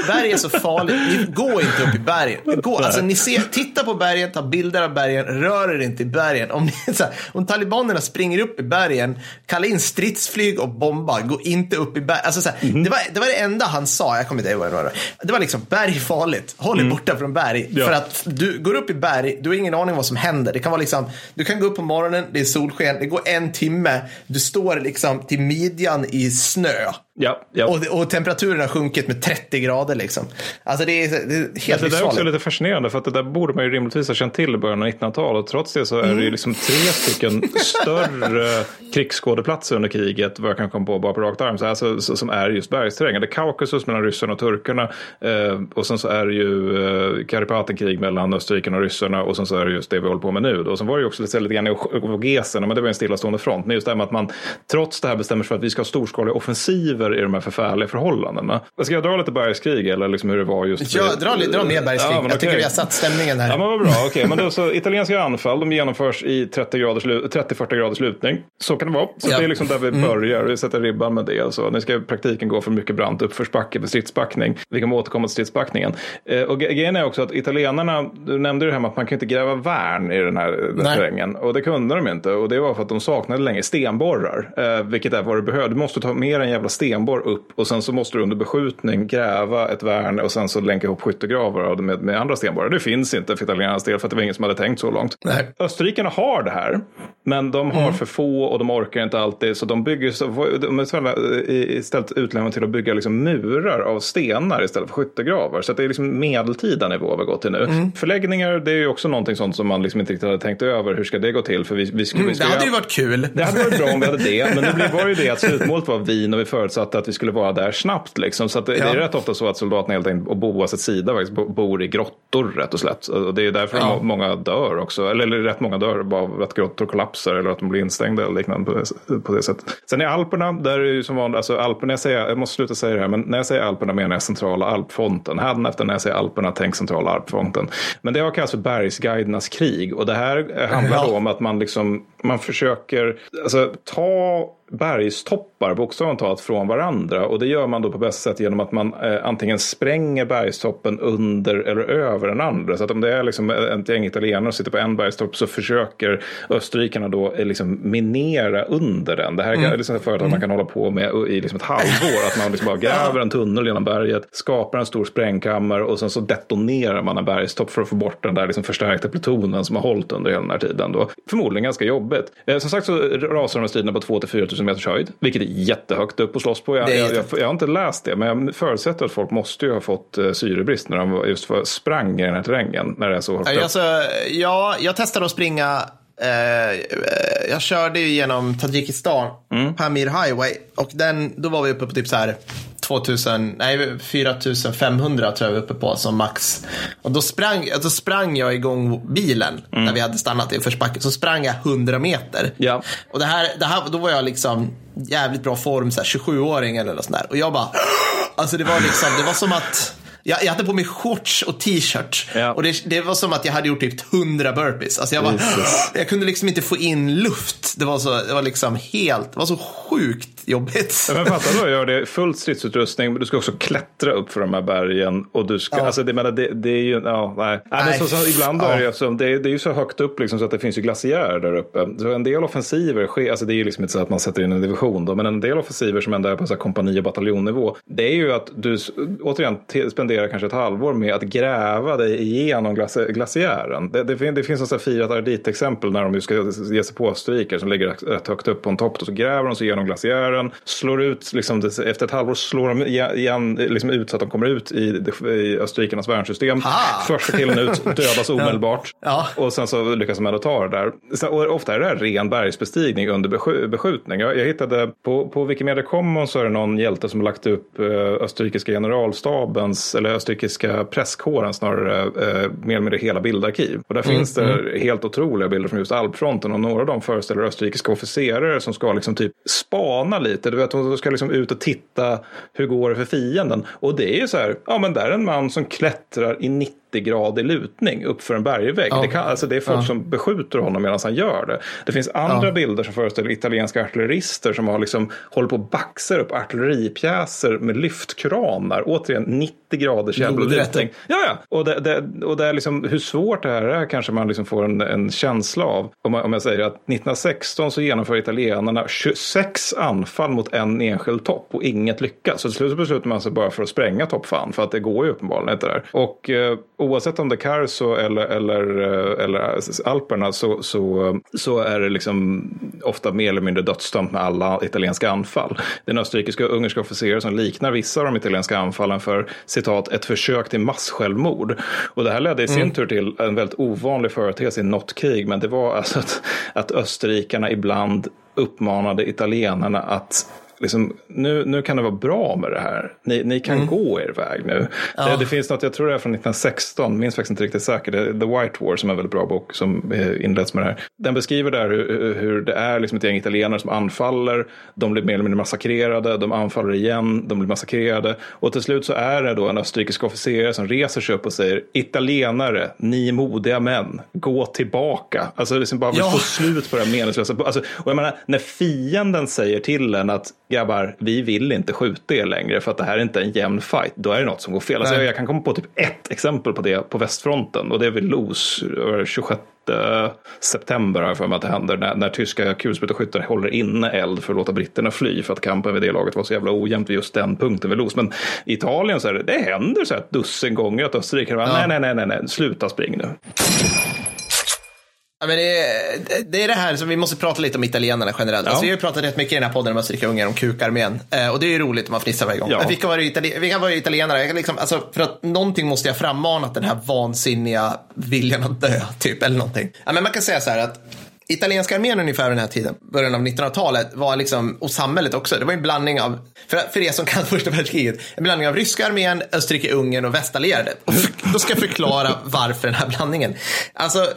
Berg är så farligt. Gå inte upp i bergen. Gå, alltså, ni ser, titta på bergen, ta bilder av bergen, rör er inte i bergen. Om, ni, här, om talibanerna springer upp i bergen, kalla in stridsflyg och bomba. Gå inte upp i bergen. Alltså, mm. det, var, det var det enda han sa. Jag kommer inte ihåg vad det var. Det var liksom, berg är farligt. Håll er mm. borta från berg. Ja. För att du går upp i berg, du har ingen aning om vad som händer. Det kan vara liksom, du kan gå upp på morgonen, det är solsken, det går en timme, du står liksom till midjan i snö. Ja, ja. Och, och temperaturen har sjunkit med 30 grader liksom. Alltså det är, det är helt Det där är också lite fascinerande för att det där borde man ju rimligtvis ha känt till i början av 1900-talet. Trots det så är det ju mm. liksom tre stycken större krigsskådeplatser under kriget, vad jag kan komma på bara på rakt arm, så alltså, som är just bergsterräng. Det är Kaukasus mellan ryssarna och turkarna eh, och sen så är det ju eh, Karipatenkrig mellan österrikarna och ryssarna och sen så är det just det vi håller på med nu. Och sen var det ju också lite, lite grann i Vogesen, men det var en stillastående front. Men just det här med att man trots det här bestämmer sig för att vi ska ha storskaliga offensiver lever i de här förfärliga förhållandena. Ska jag dra lite bergskrig eller liksom hur det var just? Ja, dra, dra mer bergskrig. Ja, jag okay. tycker vi har satt stämningen här. Ja, men vad bra. Okay. Men då, så, italienska anfall de genomförs i 30-40 graders lutning. Så kan det vara. Så ja. det är liksom där vi mm. börjar. Vi sätter ribban med det. Så nu ska i praktiken gå för mycket brant uppförsbacke för stridsbackning. Vi kommer återkomma till stridsbackning. Eh, och grejen är också att italienarna, du nämnde det här med att man kan inte gräva värn i den här den terrängen. Och det kunde de inte. Och det var för att de saknade länge stenborrar. Eh, vilket är vad du behöver. Du måste ta mer en jävla sten stenborr upp och sen så måste du under beskjutning gräva ett värn och sen så länka ihop skyttegravar med, med andra stenborrar. Det finns inte för italienarnas del för att det var ingen som hade tänkt så långt. Nej. Österrikarna har det här, men de har för få och de orkar inte alltid. Så de bygger så, de är istället utlämnade till att bygga liksom murar av stenar istället för skyttegravar. Så det är liksom medeltida nivå vi har gått till nu. Mm. Förläggningar, det är ju också någonting sånt som man liksom inte riktigt hade tänkt över. Hur ska det gå till? För vi, vi skulle, mm, det hade ju varit kul. Det hade varit bra om vi hade det. Men nu var ju det att slutmålet var Wien och vi förutsatte att vi skulle vara där snabbt. Liksom. Så det, ja. det, är rätt ofta så att soldaterna helt enkelt, och boas sida faktiskt, bor i grottor rätt och slätt. Och det är därför ja. många dör också. Eller, eller rätt många dör bara av att grottor kollapsar eller att de blir instängda eller liknande på det, på det sättet. Sen i Alperna, där är det ju som vanligt, alltså Alperna, jag, säger, jag måste sluta säga det här, men när jag säger Alperna menar jag centrala alpfonten. efter när jag säger Alperna, tänk centrala alpfonten. Men det har kallats för bergsguidernas krig och det här handlar då om att man liksom, man försöker, alltså ta bergstoppar bokstavligt talat från varandra. Och det gör man då på bästa sätt genom att man eh, antingen spränger bergstoppen under eller över den andra. Så att om det är liksom ett gäng italienare som sitter på en bergstopp så försöker österrikarna då eh, liksom minera under den. Det här mm. är liksom ett företag mm. man kan hålla på med i liksom ett halvår. Att man liksom bara gräver en tunnel genom berget, skapar en stor sprängkammare och sen så detonerar man en bergstopp för att få bort den där liksom förstärkta plutonen som har hållit under hela den här tiden. Då. Förmodligen ganska jobbigt. Eh, som sagt så rasar de här striderna på 2 4 000 000 meters höjd, vilket är jättehögt upp att slåss på. Jag, jag, jag, jag, har inte läst det, men jag förutsätter att folk måste ju ha fått uh, syrebrist när de just för, sprang i den här terrängen, när det är så högt upp. Alltså, ja, jag testade att springa Eh, jag körde ju genom Tadzjikistan, mm. Pamir Highway. Och den, då var vi uppe på typ så här 2000, nej 4500 tror jag vi var uppe på som max. Och då sprang, då sprang jag igång bilen mm. när vi hade stannat i uppförsbacken. Så sprang jag 100 meter. Ja. Och det här, det här, då var jag liksom jävligt bra form, 27-åring eller något sånt där. Och jag bara, alltså det var liksom, det var som att jag, jag hade på mig shorts och t-shirt. Ja. Och det, det, var som att jag hade gjort typ 100 burpees. Alltså jag, bara, jag kunde liksom inte få in luft. Det var, så, det var liksom helt, det var så sjukt jobbigt. Ja, men fattar du, gör det fullt stridsutrustning, men du ska också klättra upp för de här bergen. Och du ska, ja. alltså det, menar, det, det är ju, ja, nej. nej. nej så, så, ibland ja. är det, så, det, det är ju så högt upp liksom, så att det finns ju glaciärer där uppe. Så en del offensiver sker, alltså det är ju liksom inte så att man sätter in en division då, men en del offensiver som ändå är på så kompani och bataljonnivå, det är ju att du återigen spenderar kanske ett halvår med att gräva dig igenom glaciären. Det, det, det finns ett firat ardit-exempel när de ska ge sig på österrikare som ligger rätt högt upp på en topp. Så gräver de sig igenom glaciären, slår ut, liksom, efter ett halvår slår de igen, liksom ut så att de kommer ut i, i österrikarnas värnsystem. Första killen ut dödas omedelbart. ja. Och sen så lyckas de ändå ta det där. Och ofta är det här ren bergsbestigning under beskjutning. Jag, jag hittade på, på Wikimedia Commons så är det någon hjälte som har lagt upp eh, österrikiska generalstabens, eller österrikiska presskåren snarare, eh, mer eller mindre hela bildarkiv. Och där mm, finns det mm. helt otroliga bilder från just alpfronten och några av dem föreställer österrikiska officerare som ska liksom typ spana lite. Du vet, de ska liksom ut och titta hur går det för fienden. Och det är ju så här, ja men där är en man som klättrar i 90 90-gradig lutning uppför en bergvägg. Ja. Det, kan, alltså det är folk ja. som beskjuter honom medan han gör det. Det finns andra ja. bilder som föreställer italienska artillerister som har liksom, håller på att baxar upp artilleripjäser med lyftkranar. Återigen 90 graders jävla lutning. Ja, ja. Och, det, det, och det är liksom, hur svårt det här är kanske man liksom får en, en känsla av. Om, man, om jag säger att 1916 så genomför italienarna 26 anfall mot en enskild topp och inget lyckas. Så till slut beslutar man sig bara för att spränga toppfan för att det går ju uppenbarligen inte där. Och eh, oavsett om det är Carso eller, eller, eh, eller Alperna så, så, så är det liksom ofta mer eller mindre dödsdömt med alla italienska anfall. Det är en österrikiska och ungerska officerare som liknar vissa av de italienska anfallen för citat ett försök till massjälvmord. Och det här ledde i sin mm. tur till en väldigt ovanlig företeelse i något krig, men det var alltså att, att österrikarna ibland uppmanade italienarna att liksom, nu, nu kan det vara bra med det här. Ni, ni kan mm. gå er väg nu. Ja. Det, det, finns något, jag tror det är från 1916, minns faktiskt inte riktigt säkert, The White War som är en väldigt bra bok som inleds med det här. Den beskriver där hur, hur det är liksom ett gäng italienare som anfaller, de blir mer eller mindre massakrerade, de anfaller igen, de blir massakrerade och till slut så är det då en österrikisk officer som reser sig upp och säger italienare, ni modiga män, gå tillbaka. Alltså liksom bara ja. få slut på det här meningslösa. Alltså, och jag menar, när fienden säger till en att grabbar, vi vill inte skjuta er längre för att det här är inte en jämn fight. Då är det något som går fel. Alltså, jag, jag kan komma på typ ett exempel på det på västfronten och det är vid Los 26 september har jag för mig att det händer när, när tyska kulsprutaskyttar håller inne eld för att låta britterna fly för att kampen vid det laget var så jävla ojämnt vid just den punkten vid Los. Men i Italien så är det, det händer så ett dussin gånger att Österrike, ja. nej, nej, nej, nej, nej, sluta spring nu. Ja, men det, är, det är det här som vi måste prata lite om italienarna generellt. Ja. Alltså, vi har ju pratat rätt mycket i den här podden om Österrike och Ungern, om kukarmén. Eh, och det är ju roligt om man fnissar varje gång. Ja. vilka, var Itali vilka var italienare? Liksom, alltså, för att någonting måste jag frammanat den här vansinniga viljan att dö, typ, eller någonting. Ja, men man kan säga så här att italienska armén ungefär den här tiden, början av 1900-talet, var liksom, och samhället också, det var en blandning av, för, för er som kan första världskriget, en blandning av ryska armén, Österrike-Ungern och västallierade. Och då ska jag förklara varför den här blandningen. Alltså,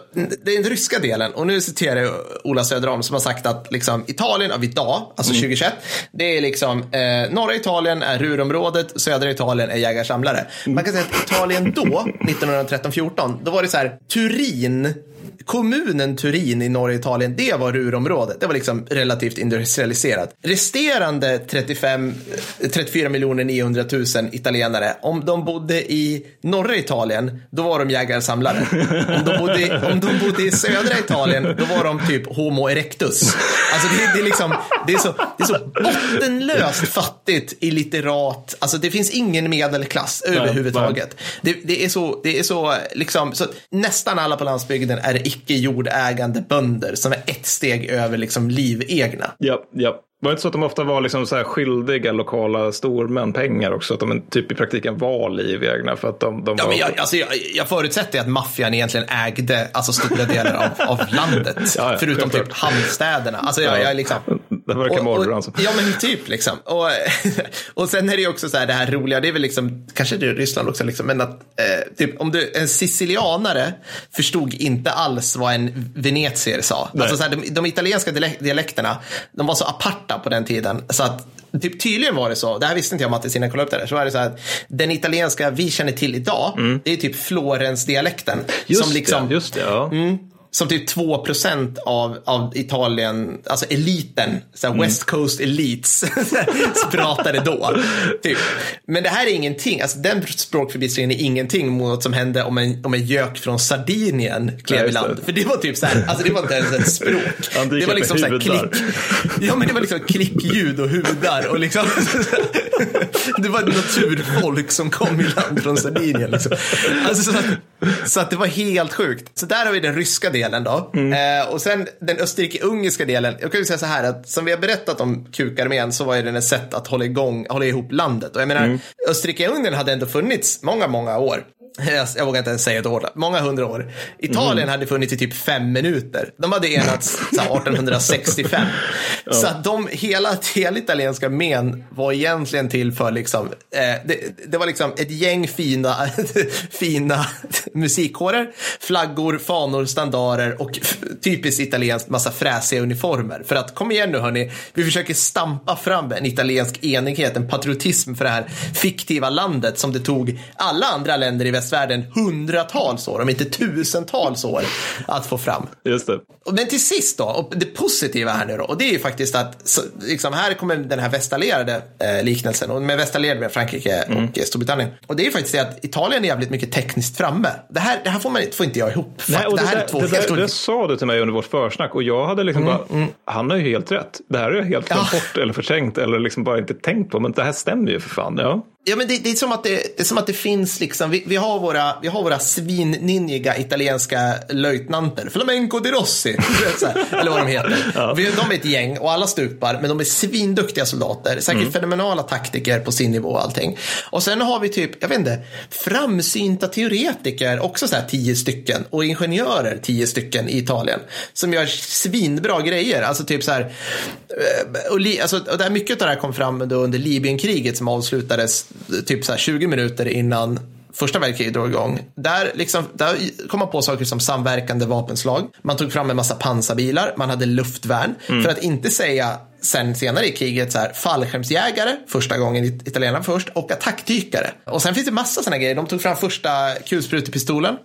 det är den ryska delen, och nu citerar jag Ola Söderholm som har sagt att liksom, Italien av idag, alltså 2021, mm. det är liksom, eh, norra Italien är Rurområdet, södra Italien är jägarsamlare. Man kan säga att Italien då, 1913-14, då var det så här, Turin kommunen Turin i norra Italien, det var rurområdet. Det var liksom relativt industrialiserat. Resterande 35, 34 miljoner 900 000 italienare, om de bodde i norra Italien, då var de jägare-samlare. Om de, bodde, om de bodde i södra Italien, då var de typ Homo erectus. Alltså det, det, är liksom, det, är så, det är så bottenlöst fattigt, illiterat. Alltså det finns ingen medelklass överhuvudtaget. Det, det, är så, det är så, liksom, så nästan alla på landsbygden är icke jordägande bönder som är ett steg över liksom livegna. Ja, ja. Var det inte så att de ofta var liksom så här skyldiga lokala stormän pengar också? Att de typ i praktiken var livegna för att de, de ja, var... Men jag, alltså jag, jag förutsätter att maffian egentligen ägde alltså stora delar av, av landet. Ja, ja, förutom typ hamnstäderna. Alltså jag, jag liksom... Det verkar mordbrand. Alltså. Ja, men typ liksom. Och, och sen är det ju också så här det här roliga, det är väl liksom, kanske det är Ryssland också, liksom, men att eh, typ, om du, en sicilianare förstod inte alls vad en venetier sa. Alltså så här, de, de italienska dialekterna, de var så aparta på den tiden. Så att typ, tydligen var det så, det här visste inte jag Mattis innan jag kollade upp det här, så var det så att den italienska vi känner till idag, mm. det är typ Florens-dialekten. Just som liksom, det, just det. Ja. Mm, som typ 2 av, av Italien, alltså eliten, så mm. West Coast elites, pratade då. Typ. Men det här är ingenting, alltså den språkförbistringen är ingenting mot något som hände om en, om en gök från Sardinien klev i land. För det var typ så här, alltså det var inte ens ett språk. det var liksom så här klick, ja men det var liksom klickljud och hudar och liksom, det var ett naturfolk som kom i land från Sardinien. Liksom. Alltså, så, att, så att det var helt sjukt. Så där har vi den ryska delen delen då. Mm. Eh, och sen den österrike-ungerska delen. Jag kan ju säga så här att som vi har berättat om kukarmén så var ju den ett sätt att hålla igång, hålla ihop landet. Och jag menar, mm. Österrike-Ungern hade ändå funnits många, måga år. Jag, jag vågar inte ens säga ett år, många hundra år. Italien mm. hade funnits i typ fem minuter. De hade enats 1865. ja. Så att de, hela, hela italienska armén var egentligen till för liksom, eh, det, det, var liksom ett gäng fina, fina musikkårer, flaggor, fanor, standarer och typiskt italienskt massa fräsiga uniformer. För att kom igen nu hörni, vi försöker stampa fram en italiensk enighet, en patriotism för det här fiktiva landet som det tog alla andra länder i västvärlden hundratals år, om inte tusentals år, att få fram. Just det. Men till sist då, och det positiva här nu då, och det är ju faktiskt att så, liksom, här kommer den här västallierade eh, liknelsen, och med västallierade med Frankrike mm. och Storbritannien. Och det är ju faktiskt det att Italien är jävligt mycket tekniskt framme. Det här, det här får, man, får inte jag ihop. Nej, och det, det, här där, är två det, där, det sa du till mig under vårt försnack och jag hade liksom mm, bara, mm. han har ju helt rätt. Det här är jag helt glömt ja. bort eller förträngt eller liksom bara inte tänkt på, men det här stämmer ju för fan. Ja. Ja, men det, det, är som att det, det, är som att det finns liksom, vi, vi har våra, vi har våra svinninjiga italienska löjtnanter, Flamenco di Rossi, här, eller vad de heter. Ja. Vi, de är ett gäng och alla stupar, men de är svinduktiga soldater, säkert mm. fenomenala taktiker på sin nivå och allting. Och sen har vi typ, jag vet inte, framsynta teoretiker, också så här tio stycken, och ingenjörer, tio stycken i Italien, som gör svinbra grejer. Alltså typ så här, eh, och, li, alltså, och där mycket av det här kom fram under Libyenkriget som avslutades typ så 20 minuter innan första världskriget drog igång. Där, liksom, där kom man på saker som samverkande vapenslag. Man tog fram en massa pansarbilar, man hade luftvärn. Mm. För att inte säga sen senare i kriget så här, fallskärmsjägare, första gången italienarna först, och attackdykare. Och sen finns det massa sådana grejer. De tog fram första kulsprutepistolen.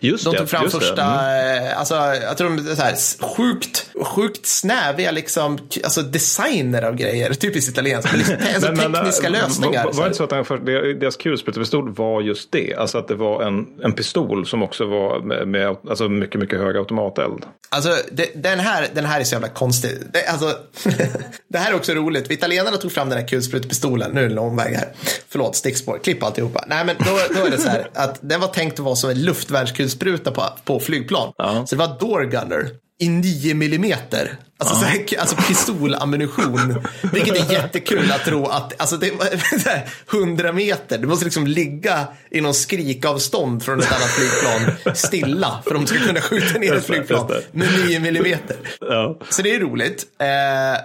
Just de tog fram just första, eh, alltså jag tror de är så här, s- sjukt, sjukt snäviga liksom, alltså designer av grejer, typiskt italienskt, men liksom, alltså Men- men, tekniska äh, lösningar. Var, var det inte så att den för, deras kulsprutepistol var just det? Alltså att det var en, en pistol som också var med, med alltså mycket, mycket hög automateld. Alltså, det, den, här, den här är så jävla konstig. Det, alltså, det här är också roligt. Italienarna tog fram den här kulsprutepistolen. Nu är det en väg här. Förlåt, stickspår. Klipp alltihopa. Nej, men då, då är det så här att den var tänkt att vara som en luftvärnskulspruta på, på flygplan. Ja. Så det var door gunner i 9 millimeter. Alltså, så här, alltså pistolammunition. Vilket är jättekul att tro att, alltså det var så här, 100 meter. Du måste liksom ligga i någon skrikavstånd från ett annat flygplan stilla. För de ska kunna skjuta ner ett flygplan med 9 millimeter. Ja. Så det är roligt. Eh,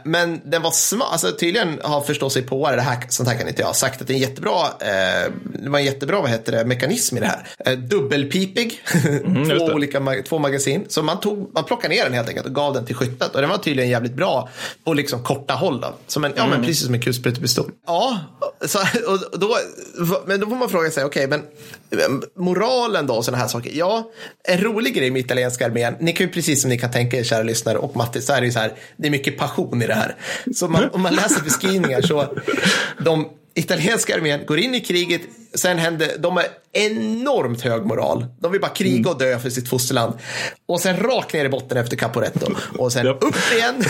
men den var smart. Alltså, tydligen har förstås sig på det här, sånt här kan inte jag, sagt att det är en jättebra, eh, det var en jättebra vad heter det, mekanism i det här. Eh, dubbelpipig, två Mm, det. olika två magasin. Så man, tog, man plockade ner den helt enkelt och gav den till skyttet. Och den var tydligen jävligt bra på liksom korta håll. Då. Som en, ja, Mm. men precis som en kulsprutepistol. Ja, så, och då, men då får man fråga sig, okej, men eh, moralen då och sådana här saker. Ja, en rolig grej med italienska armén. Ni kan ju precis som ni kan tänka er, kära lyssnare och Matti, så är det ju så här, det är mycket passion i det här. Så man, om man läser beskrivningar så, de italienska armén går in i kriget, sen händer, de har enormt hög moral. De vill bara kriga och dö för sitt fosterland. Och sen rakt ner i botten efter Caporetto. Och sen upp igen,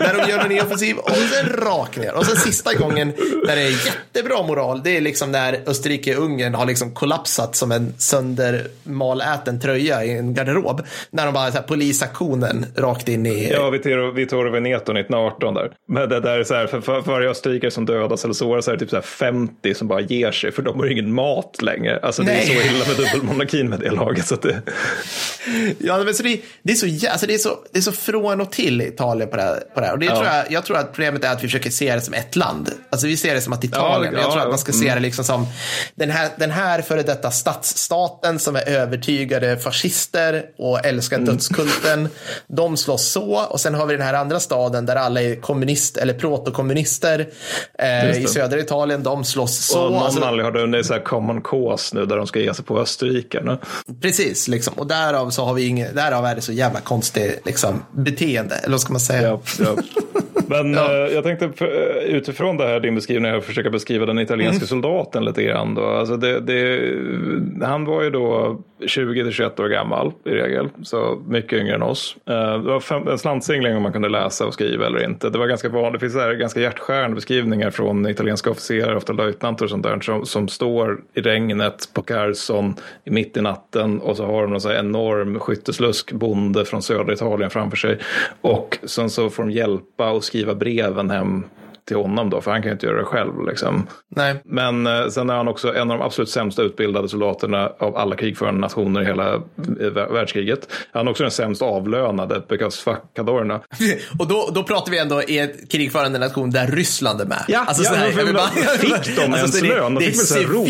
när de gör en ny offensiv. Och sen rakt ner. Och sen sista gången, där det är jättebra moral, det är liksom när Österrike-Ungern har liksom kollapsat som en söndermaläten tröja i en garderob. När de bara så här, polisaktionen rakt in i... Ja, Vittorio, Vittorio Veneto 1918 där. Men det där är så här, för, för, för varje österrikare som dödas eller såras så är det typ så här 50 som bara ger sig för de har ingen mat längre. Alltså det är Nej. så illa med dubbelmonarkin med det laget. Så att det, Ja, men så det, det, är så, alltså det, är så, det är så från och till Italien på det här. På det här. Och det Ja. tror jag, jag tror att problemet är att vi försöker se det som ett land. Alltså vi ser det som att Italien, Ja, jag tror ja, att man ska se det liksom som den här, den här före detta stadsstaten som är övertygade fascister och älskar Mm. dödskulten. De slåss så och sen har vi den här andra staden där alla är kommunist eller protokommunister eh, i södra Italien. De slåss så. och någon Alltså, anledning har de det här common cause nu där de ska ge sig på österrikarna. Precis, liksom. och därav så har vi ingen, därav är det så jävla konstigt liksom, beteende, eller vad ska man säga? Ja, ja. Men Ja. eh, jag tänkte för- eh, utifrån det här din beskrivning här försöka beskriva den italienska Mm. soldaten lite grann. Då. Alltså det, det, han var ju då 20-21 år gammal i regel, så mycket yngre än oss. Eh, Det var fem, en slantsingling om man kunde läsa och skriva eller inte. Det var ganska vanligt, det finns här ganska hjärtskärande beskrivningar från italienska officerare, ofta löjtnanter och sånt där, som, som står i regnet på Carson mitt i natten och så har de någon så enorm skytteslusk bonde från södra Italien framför sig. Och sen så får de hjälpa och skriva skriva breven hem till honom då, för han kan ju inte göra det själv. Liksom. Nej. Men eh, sen är han också en av de absolut sämsta utbildade soldaterna av alla krigförande nationer i hela eh, vär- världskriget. Han är också den sämst avlönade, because fuck Cadorna. Och då, då pratar vi ändå i ett krigförande nation där Ryssland är med. Ja, alltså, ja, så här, men jag vill bara- fick de ens så det, lön? De fick väl rovor?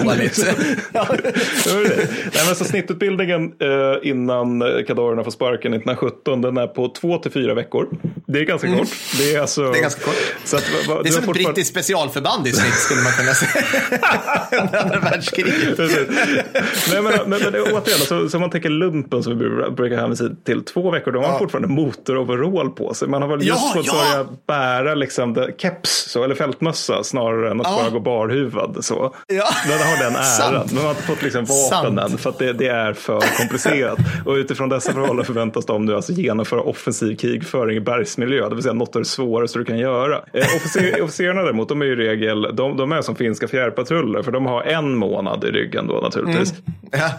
Ja. Var ju det. Nej, men så snittutbildningen eh, innan eh, Cadorna får sparken 1917, den är på två till fyra veckor. Det är ganska kort. Det är, alltså, Mm. Det är ganska kort. Så att, Det är som ett brittiskt specialförband i snitt skulle man kunna säga. Under andra världskriget. Nej, men, men, men återigen, så, så man tänker lumpen som vi brukar- hänvisa till, två veckor, då har man Ja. fortfarande motoroverall på sig. Man har väl just Ja, fått ja. börja bära liksom, det- keps så, eller fältmössa snarare än att Ja. bara gå barhuvad. Så. Ja. Den har den äran. Men man har inte fått liksom Sant. än för att det, det är för komplicerat. Och utifrån dessa förhållanden förväntas de nu alltså genomföra offensiv krigföring i bergsmiljö, det vill säga något av det svåraste du kan göra. Eh, officer, officerarna däremot, de är ju regel, de, de är som finska fjärrpatruller, för de har en månad i ryggen då naturligtvis. Ja.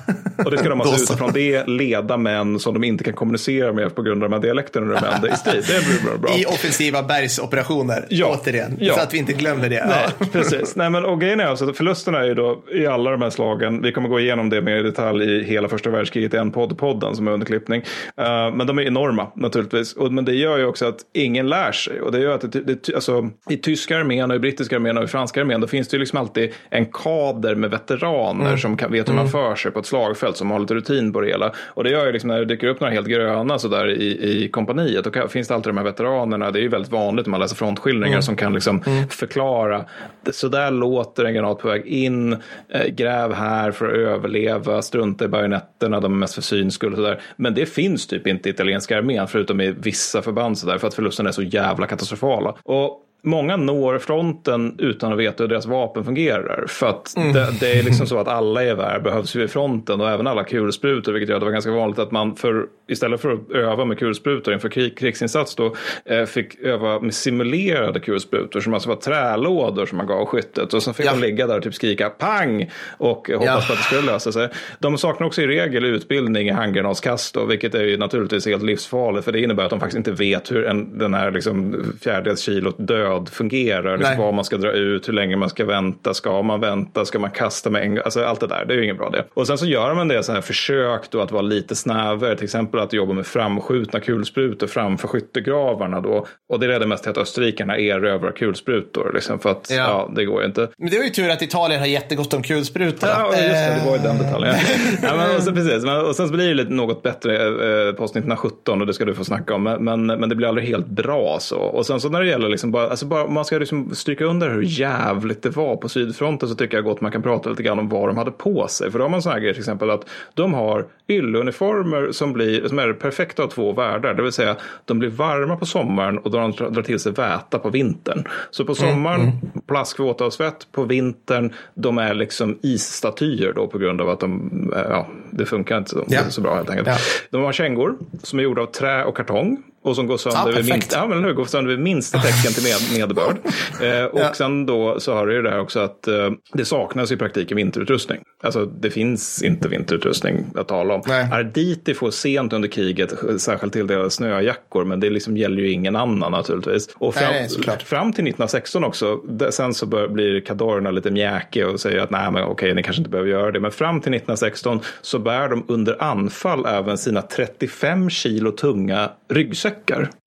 Och det ska de alltså så. utifrån det leda män som de inte kan kommunicera med på grund av de här dialekterna de använder i strid. Det blir bra. I offensiva bergsoperationer, Ja. återigen. Ja. Så att vi inte glömmer det. Nej, precis. Nej, men, och grejen är alltså att förlusterna är ju då i alla de här slagen. Vi kommer gå igenom det mer i detalj i hela första världskriget i en podd, podden som är under klippning. Eh, men de är enorma naturligtvis. Och, men det gör ju också att ingen lär sig. Och det gör att det, det, alltså, alltså, i tyska armén och i brittiska armén och i franska armén, då finns det ju liksom alltid en kader med veteraner mm. som kan, vet hur man mm. för sig på ett slagfält, som har lite rutin på det hela. Och det gör ju liksom när det dyker upp några helt gröna sådär i, i kompaniet, då finns det alltid de här veteranerna, det är ju väldigt vanligt när man läser frontskildringar mm. som kan liksom mm. förklara, så där låter en granat på väg in, eh, gräv här för att överleva, strunta i bajonetterna, de är mest för syns skull och sådär. Men det finns typ inte i italienska armén, förutom i vissa förband sådär, för att förlusterna är så jävla katastrofala. Och många når fronten utan att veta hur deras vapen fungerar. För att mm. det, det, är liksom så att alla gevär behövs ju i fronten och även alla kulsprutor, vilket gör att det var ganska vanligt att man för, istället för att öva med kulsprutor inför krig, krigsinsats då, eh, fick öva med simulerade kulsprutor som alltså var trälådor som man gav skyttet. Och så fick ja. man ligga där och typ skrika pang och hoppas ja. på att det skulle lösa sig. De saknar också i regel utbildning i handgranatskast, vilket är ju naturligtvis helt livsfarligt, för det innebär att de faktiskt inte vet hur en, den här liksom fjärdedels kilot död grad fungerar. Liksom vad man ska dra ut, hur länge man ska vänta, ska man vänta, ska man kasta med en? Alltså allt det där, det är ju inget bra det. Och sen så gör man det så här försök då att vara lite snävare, till exempel att jobba med framskjutna kulsprutor framför skyttegravarna då. Och det ledde mest till att österrikarna erövrar kulsprutor, liksom, för att ja. ja. det går ju inte. Men det var ju tur att Italien har jättegott om kulsprutor. Ja, just det, det var ju den detaljen. ja, men, och, så, precis, och sen så blir det lite något bättre eh, post 1917 och det ska du få snacka om, men, men det blir aldrig helt bra så. Och sen så när det gäller liksom bara, alltså bara, om man ska liksom stryka under hur jävligt det var på sydfronten så tycker jag gott man kan prata lite grann om vad de hade på sig. För då har man sådana grejer till exempel att de har ylleuniformer som, blir, som är perfekta av två världar. Det vill säga de blir varma på sommaren och de drar till sig väta på vintern. Så på sommaren mm, mm. plaskvåta och svett. På vintern de är liksom isstatyer då på grund av att de, ja, det funkar inte så, ja. så bra helt enkelt. Ja. De har kängor som är gjorda av trä och kartong och som går sönder, ja, vid, minsta, ja, men nu, går sönder vid minsta tecken till med, nederbörd. eh, och ja. sen då så har du ju det här också att eh, det saknas i praktiken vinterutrustning. Alltså det finns inte vinterutrustning att tala om. Nej. Arditi får sent under kriget särskilt tilldelade snöjackor men det liksom gäller ju ingen annan naturligtvis. Och fram, nej, fram till 1916 också, sen så bör, blir kadorerna lite mjäkiga och säger att nej men okej ni kanske inte behöver göra det. Men fram till 1916 så bär de under anfall även sina 35 kilo tunga ryggsäckar.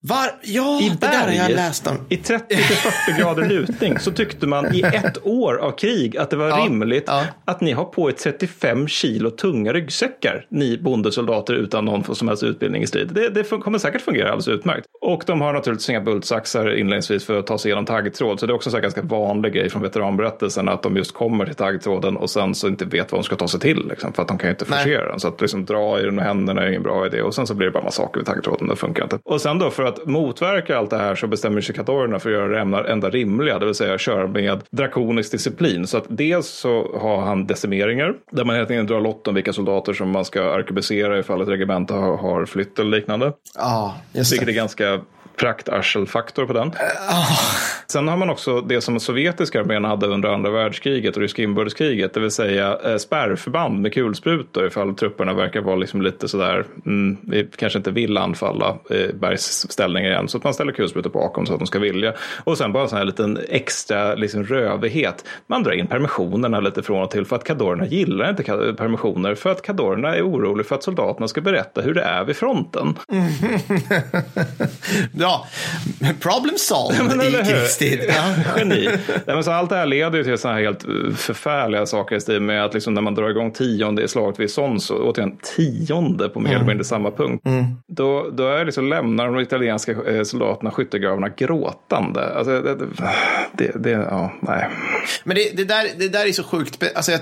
Var? Ja, I det där har jag läst om. I 30-40 grader lutning så tyckte man i ett år av krig att det var ja, rimligt ja. att ni har på er 35 kilo tunga ryggsäckar, ni bondesoldater utan någon som helst utbildning i strid. Det, det kommer säkert fungera alldeles utmärkt. Och de har naturligtvis inga bultsaxar inledningsvis för att ta sig igenom taggtråd, så det är också en ganska vanlig grej från veteranberättelsen att de just kommer till taggtråden och sen så inte vet vad de ska ta sig till, liksom, för att de kan ju inte forcera den. Så att liksom dra i den med händerna är ingen bra idé och sen så blir det bara massaker vid taggtråden, det funkar inte. Och sen då för att motverka allt det här så bestämmer sig katorerna för att göra det enda, rimliga, det vill säga köra med drakonisk disciplin. Så att dels så har han decimeringar där man helt enkelt drar lott om vilka soldater som man ska arkebusera ifall ett regemente har, har flytt eller liknande. Ja, just det. Vilket är ganska praktarselfaktor på den. Sen har man också det som sovjetiska armén hade under andra världskriget och ryska inbördeskriget, det vill säga eh, spärrförband med kulsprutor ifall trupperna verkar vara liksom lite sådär, mm, vi kanske inte vill anfalla eh, bergsställningar igen, så att man ställer kulsprutor bakom så att de ska vilja. Och sen bara en sån här liten extra liksom, rövighet. Man drar in permissionerna lite från och till för att kadorerna gillar inte permissioner för att kadorerna är oroliga för att soldaterna ska berätta hur det är vid fronten. Ja, problem solved ja, i krigstid. Ja. Geni. Ja, men så allt det här leder ju till sådana här helt eh, förfärliga saker i stil med att liksom när man drar igång tionde i slaget vid Sons, återigen tionde på mer mm. eller mindre samma punkt, mm. då, då är liksom, lämnar de italienska eh, soldaterna skyttegravarna gråtande. Alltså, det, det, det, ja, nej. Men det, det, där, det där är så sjukt. Alltså, jag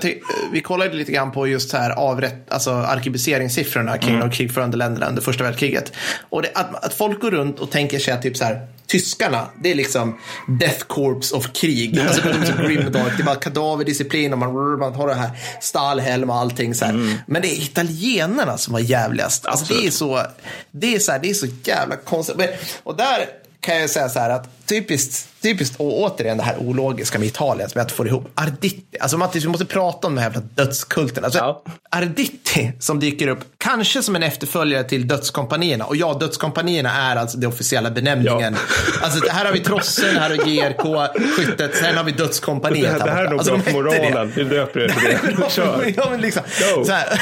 vi kollade lite grann på just här avrätt, alltså arkebuseringssiffrorna kring mm. de krigförande länderna under första världskriget. Och att, att folk går runt och tänker sig att typ så här, tyskarna, det är liksom death corps of krig. Alltså, det är liksom grimdark, det är bara kadaverdisciplin och man, man har det här stallhelm och allting. Så mm. Men det är italienarna som var jävligast. Alltså, det är så, det är så, här, det är så jävla konstigt. Och där kan jag säga så här att typiskt, typiskt och återigen det här ologiska med Italien som jag inte får ihop. Arditi, alltså Mattis, vi måste prata om den här jävla dödskulten. Alltså, ja. Arditi som dyker upp, kanske som en efterföljare till dödskompanierna. Och ja, dödskompanierna är alltså den officiella benämningen. Ja. Alltså här har vi Trossen, här har GRK, skyttet, sen har vi dödskompaniet. Det, det här är nog alltså, bra för moralen, vi döper det till det. Kör. ja, men liksom, så här.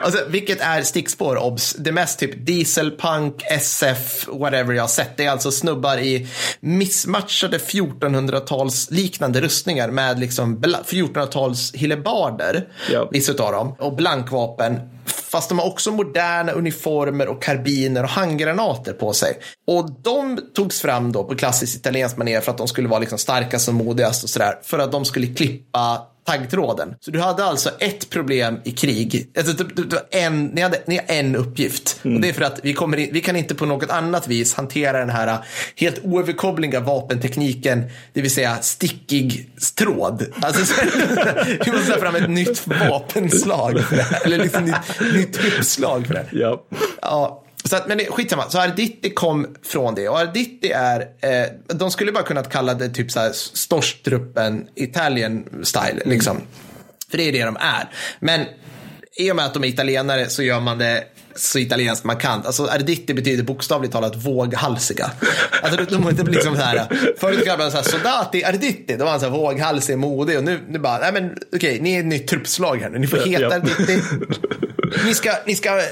alltså, vilket är stickspår, obs. Det mest typ dieselpunk, SF, whatever jag har sett Det är alltså snubbar i missmatchade 1400-tals liknande rustningar med liksom 1400-tals hillebarder, Ja. vissa av dem, och blankvapen. Fast de har också moderna uniformer och karbiner och handgranater på sig. Och de togs fram då på klassiskt italienskt manér för att de skulle vara liksom starkast och modigast och sådär. För att de skulle klippa taggtråden. Så du hade alltså ett problem i krig. Alltså, du, du, du, en, ni, hade, ni har en uppgift. Och det är för att vi, kommer in, vi kan inte på något annat vis hantera den här helt oöverkomliga vapentekniken, det vill säga stickig tråd. Alltså, så, vi måste ta fram ett nytt vapenslag för det här. Eller liksom nytt, nytt uppslag för det. Ja. Ja, så att, men skitsamma. Så Arditi kom från det. Och Arditi är, eh, de skulle bara kunnat kalla det typ så här Storstruppen Italian style. Liksom. För det är det de är. Men i och med att de är italienare så gör man det så italienskt man kan. Alltså Arditi betyder bokstavligt talat våghalsiga. Alltså de har inte liksom så här. Förut kallade man så här soldati Arditi. Då var han så här våghalsig, modig och nu, nu bara, nej men okej, ni är ett nytt truppslag här nu. Ni får heta Ja. Arditi. Ni ska, ni, ska, eh,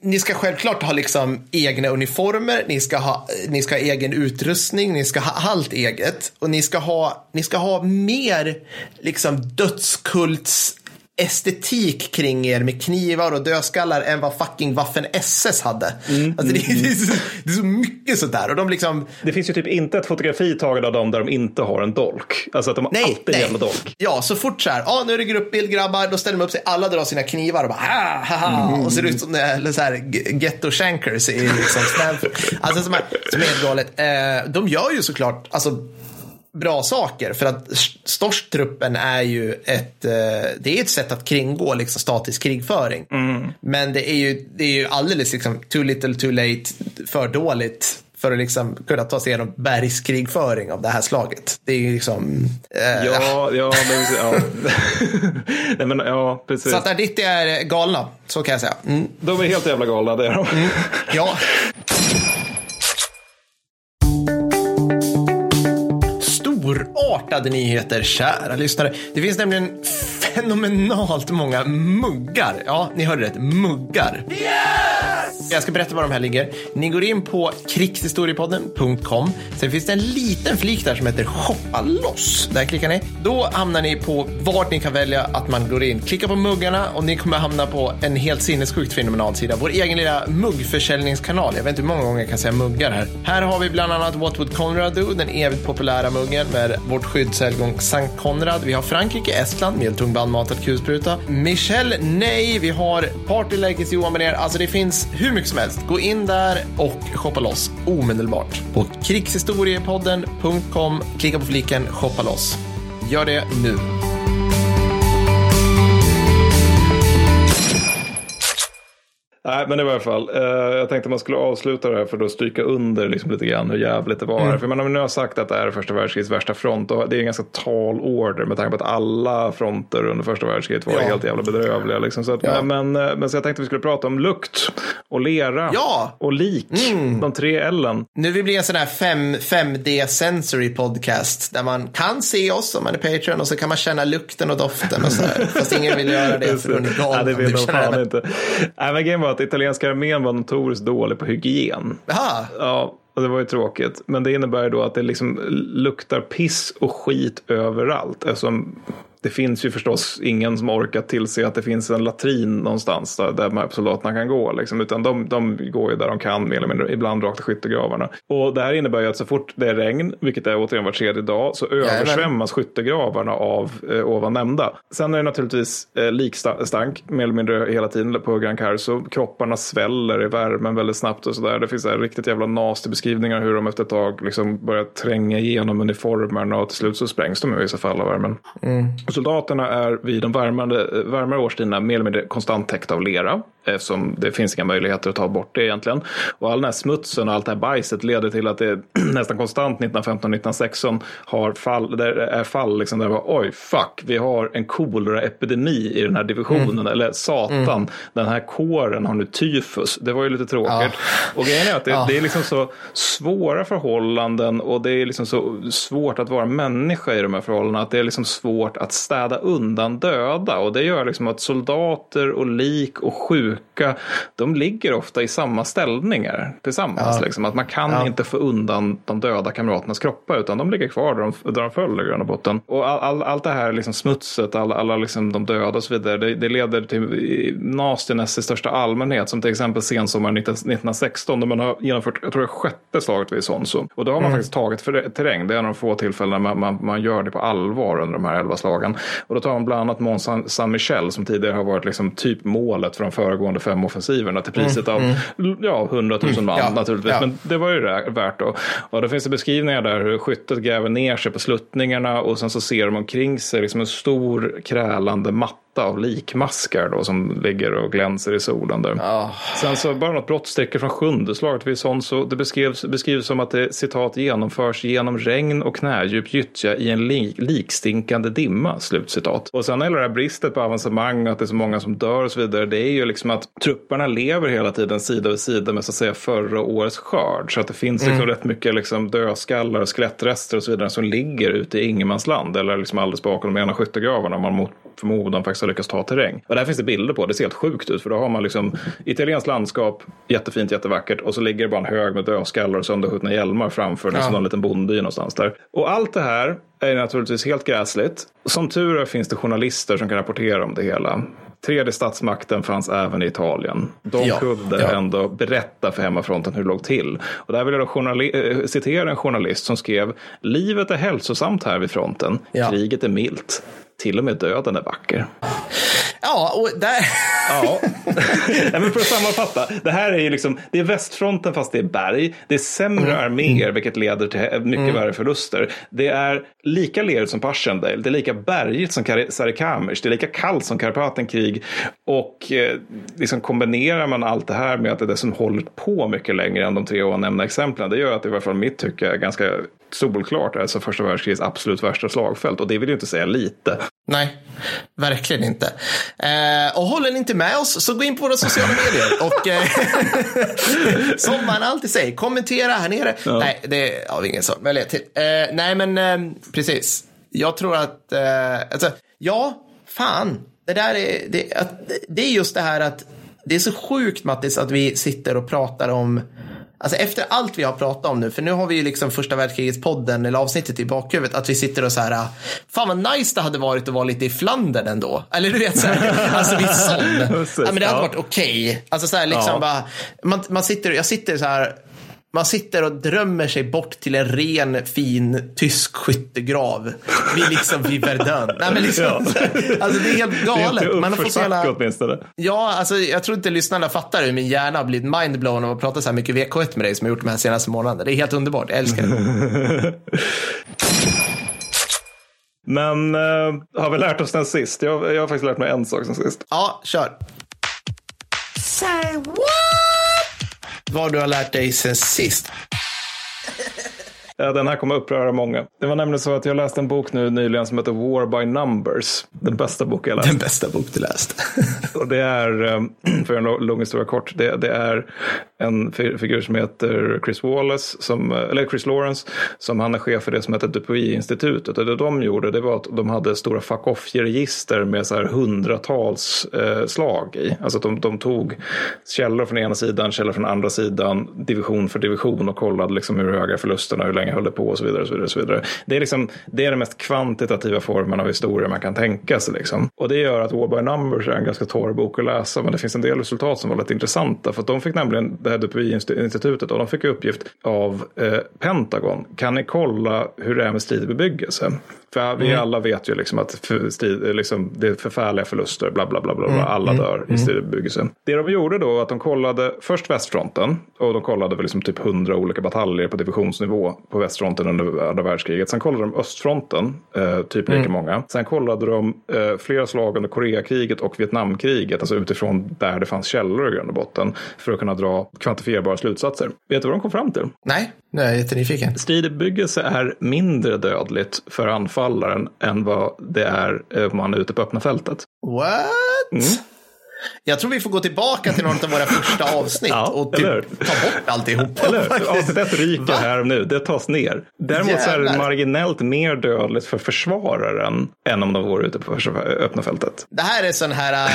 ni ska självklart ha liksom egna uniformer, ni ska, ha, ni ska ha egen utrustning, ni ska ha allt eget. Och ni ska ha, ni ska ha mer liksom dödskults estetik kring er med knivar och dödskallar än vad fucking Waffen SS hade. Alltså det, är, det, är så, det är så mycket sånt där. Och de liksom, Det finns ju typ inte ett fotografi taget av dem där de inte har en dolk. Alltså att de har Nej, alltid en nej. jävla dolk. Ja, så fort så här, ja nu är det gruppbild grabbar, då ställer de upp sig, alla drar sina knivar och bara ha, ha, ha. Och ser ut som eller så här, ghetto shankers i liksom Stanford. Alltså som är, som är helt galet. Eh, de gör ju såklart, alltså bra saker för att Storstruppen är ju ett, eh, det är ett sätt att kringgå liksom statisk krigföring. Men det är ju, det är ju alldeles liksom too little too late, för dåligt för att liksom kunna ta sig igenom bergskrigföring av det här slaget. Det är ju liksom... Eh, Ja, ja, men, ja. nej, men, ja, precis. Så att Arditi är galna, så kan jag säga. Mm. De är helt jävla galna, det är de. Ja. Storartade nyheter, kära lyssnare. Det finns nämligen fenomenalt många muggar. Ja, ni hörde rätt. Muggar. Jag ska berätta var de här ligger. Ni går in på krigshistoriepodden.com. Sen finns det en liten flik där som heter shoppa loss. Där klickar ni. Då hamnar ni på vart ni kan välja att man går in. Klicka på muggarna och ni kommer hamna på en helt sinnessjukt fenomenal sida. Vår egen lilla muggförsäljningskanal. Jag vet inte hur många gånger jag kan säga muggar här. Här har vi bland annat What Would Conrad Do, den evigt populära muggen med vårt skyddshelgon Sankt Konrad. Vi har Frankrike, Estland, medeltung bandmatad kulspruta. Michel, nej. Vi har Party Legacy Johan Benér. Alltså det finns hur mycket som helst. Gå in där och shoppa loss omedelbart. På krigshistoriepodden.com. Klicka på fliken shoppa loss. Gör det nu. Nej, men i alla fall. Eh, jag tänkte man skulle avsluta det här för att stryka under liksom lite grann hur jävligt det var. Mm. För man har nu sagt att det är första världskrigets värsta front och det är en ganska tal order med tanke på att alla fronter under första världskriget var Ja. helt jävla bedrövliga. Liksom. Så att, Ja. men, men, men så jag tänkte att vi skulle prata om lukt och lera Ja. och lik. De tre L'en. Nu vill bli en sån här 5, 5D sensory podcast där man kan se oss om man är Patreon och så kan man känna lukten och doften och så här. Fast ingen vill göra det för. Nej, det vill de fan det. inte. Nej, men var att italienska armén var notoriskt dålig på hygien. Jaha, Ja, och det var ju tråkigt. Men det innebär ju då att det liksom luktar piss och skit överallt. Eftersom det finns ju förstås ingen som orkar tillse att det finns en latrin någonstans där, där de här soldaterna kan gå. Liksom, utan de, de går ju där de kan mer eller mindre, ibland rakt i skyttegravarna. Och det här innebär ju att så fort det är regn, vilket är återigen var tredje dag, så översvämmas skyttegravarna av eh, ovan nämnda. Sen är det naturligtvis eh, likstank mer eller mindre hela tiden på Gran Carso. Kropparna sväller i värmen väldigt snabbt och sådär. Det finns här riktigt jävla nasty beskrivningar hur de efter ett tag liksom börjar tränga igenom uniformerna och till slut så sprängs de i vissa fall av värmen. Och Soldaterna är vid de värmande, eh, varmare årstiderna mer eller mindre konstant täckta av lera. Eftersom det finns inga möjligheter att ta bort det egentligen. Och all den här smutsen och allt det här bajset leder till att det nästan konstant 1915-1916 har fall, där är fall liksom där det var oj fuck, vi har en koleraepidemi i den här divisionen. Eller satan, den här kåren har nu tyfus. Det var ju lite tråkigt. Och grejen är att det, Ja. det är liksom så svåra förhållanden och det är liksom så svårt att vara människa i de här förhållandena. Att det är liksom svårt att städa undan döda. Och det gör liksom att soldater och lik och sjuka sjuka, de ligger ofta i samma ställningar tillsammans. Ja. Liksom. Att man kan Ja. inte få undan de döda kamraternas kroppar utan de ligger kvar där de, där de föll i grund och botten. Och all, all, allt det här liksom smutset, alla, alla liksom de döda och så vidare, det, det leder till nastiness i största allmänhet. Som till exempel sensommaren 19, 1916 då man har genomfört, jag tror det sjätte slaget vid Sonso. Och då har man faktiskt tagit för, terräng. Det är en av de få tillfällen man, man, man gör det på allvar under de här elva slagen. Och då tar man bland annat Mont Saint- Saint-Michel som tidigare har varit liksom typ målet för de föregående fem offensiverna till priset av ja, 100 000 man Ja, naturligtvis. ja. Men det var ju värt då. Och då finns det beskrivningar där hur skyttet gräver ner sig på sluttningarna och sen så ser de omkring sig liksom en stor krälande matta av likmaskar då som ligger och glänser i solen där. Ja. Sen så bara något brottstycke från sjunde slaget vid sånt så det beskrivs, beskrivs som att det citat genomförs genom regn och knädjup gyttja i en lik, likstinkande dimma. Slutcitat. Och sen hela det här bristet på avancemang att det är så många som dör och så vidare. Det är ju liksom att trupperna lever hela tiden sida vid sida med så att säga förra årets skörd. Så att det finns liksom rätt mycket liksom dödskallar och skelettrester och så vidare som ligger ute i ingenmansland eller liksom alldeles bakom de ena skyttegravarna om man mot förmodan faktiskt har lyckats ta terräng. Och där finns det bilder på, det ser helt sjukt ut för då har man liksom italienskt landskap, jättefint, jättevackert och så ligger det bara en hög med dödskallar och sönderskjutna hjälmar framför liksom Ja. någon liten bondy någonstans där. Och allt det här är naturligtvis helt gräsligt. Som tur är finns det journalister som kan rapportera om det hela. Tredje statsmakten fanns även i Italien. De Ja, kunde ja. ändå berätta för hemmafronten hur det låg till. Och där vill jag då eh, citera en journalist som skrev Livet är hälsosamt här vid fronten. Ja. Kriget är milt. Till och med döden är vacker. Ja, och där... Ja, Nej, men för att sammanfatta. Det här är ju liksom, det är västfronten fast det är berg. Det är sämre arméer vilket leder till mycket värre förluster. Det är lika lerigt som Passchendaele. Det är lika bergigt som Sarikamish. Det är lika kallt som Karpatenkrig. Och eh, liksom kombinerar man allt det här med att det är det som håller på mycket längre än de tre nämnda exemplen. Det gör att det i alla fall mitt tycke är ganska solklart alltså första världskrigets absolut värsta slagfält. Och det vill ju inte säga lite. Nej, verkligen inte. Eh, och håller ni inte med oss så gå in på våra sociala medier och eh, som man alltid säger, kommentera här nere. Nej, det har vi ingen sån möjlighet till. Eh, nej, men eh, precis. Jag tror att, eh, alltså, ja, fan, det där är, det, att, det är just det här att det är så sjukt Mattis att vi sitter och pratar om Alltså efter allt vi har pratat om nu, för nu har vi ju liksom första världskrigets podden eller avsnittet i bakhuvudet, att vi sitter och så här, fan vad nice det hade varit att vara lite i Flandern ändå. Eller du vet, så här, alltså vid sån. Precis, Ja, men det hade varit okej. Alltså så här, liksom Ja. bara, man, man sitter, jag sitter så här, man sitter och drömmer sig bort till en ren, fin tysk skyttegrav vid, liksom, vid Verdun. Nej, men liksom, Ja. Alltså det är helt Det är galet. Man har fått åtminstone. Ja, alltså jag tror inte lyssnarna fattar hur min hjärna har blivit mindblown av att prata så här mycket VK1 med dig som jag gjort de här senaste månaderna. Det är helt underbart, jag älskar det. Men eh, har vi lärt oss sen sist? Jag, jag har faktiskt lärt mig en sak sen sist. Ja, kör. Say what? Vad du har lärt dig sen sist. Ja, den här kommer uppröra många. Det var nämligen så att jag läste en bok nu nyligen som heter War by Numbers. Den bästa bok jag läst. Den bästa bok du läst. Och det är, eh, för en lång historia kort, det, det är en fi- figur som heter Chris Wallace, som, eh, eller Chris Lawrence, som han är chef för det som heter Dupuy-institutet. Och det de gjorde, det var att de hade stora fuck off-register med så här hundratals eh, slag i. Alltså de, de tog källor från ena sidan, källor från andra sidan, division för division och kollade liksom hur höga förlusterna, hur länge höll det på och så vidare. Och så vidare, och så vidare. Det, är liksom, det är den mest kvantitativa formen av historia man kan tänka sig. Liksom. Och det gör att War by Numbers är en ganska torr bok att läsa, men det finns en del resultat som var lite intressanta. För att de fick nämligen, det här Dupuy-institutet, och de fick uppgift av eh, Pentagon, kan ni kolla hur det är med strid i bebyggelse? För vi alla vet ju liksom att för strid, liksom, det är förfärliga förluster, bla bla bla, bla, bla. alla dör i strid i bebyggelse. Det de gjorde då var att de kollade först västfronten, och de kollade väl liksom typ hundra olika bataljer på divisionsnivå på västfronten under andra världskriget. Sen kollade de östfronten, eh, typ lika många. Sen kollade de eh, flera slag under Koreakriget och Vietnamkriget, alltså utifrån där det fanns källor i grund och botten, för att kunna dra kvantifierbara slutsatser. Vet du vad de kom fram till? Nej, nu är jag jättenyfiken. Strid i bebyggelse är mindre dödligt för anfallaren än vad det är eh, om man är ute på öppna fältet. What? Jag tror vi får gå tillbaka till något av våra första avsnitt Ja, och typ ta bort alltihop. Eller hur? faktiskt. Avsnitt ett ryker Va? här och nu. Det tas ner. Däremot så är det Jävlar. marginellt mer dödligt för försvararen än om de vore ute på öppna fältet. Det här är sån här... äh,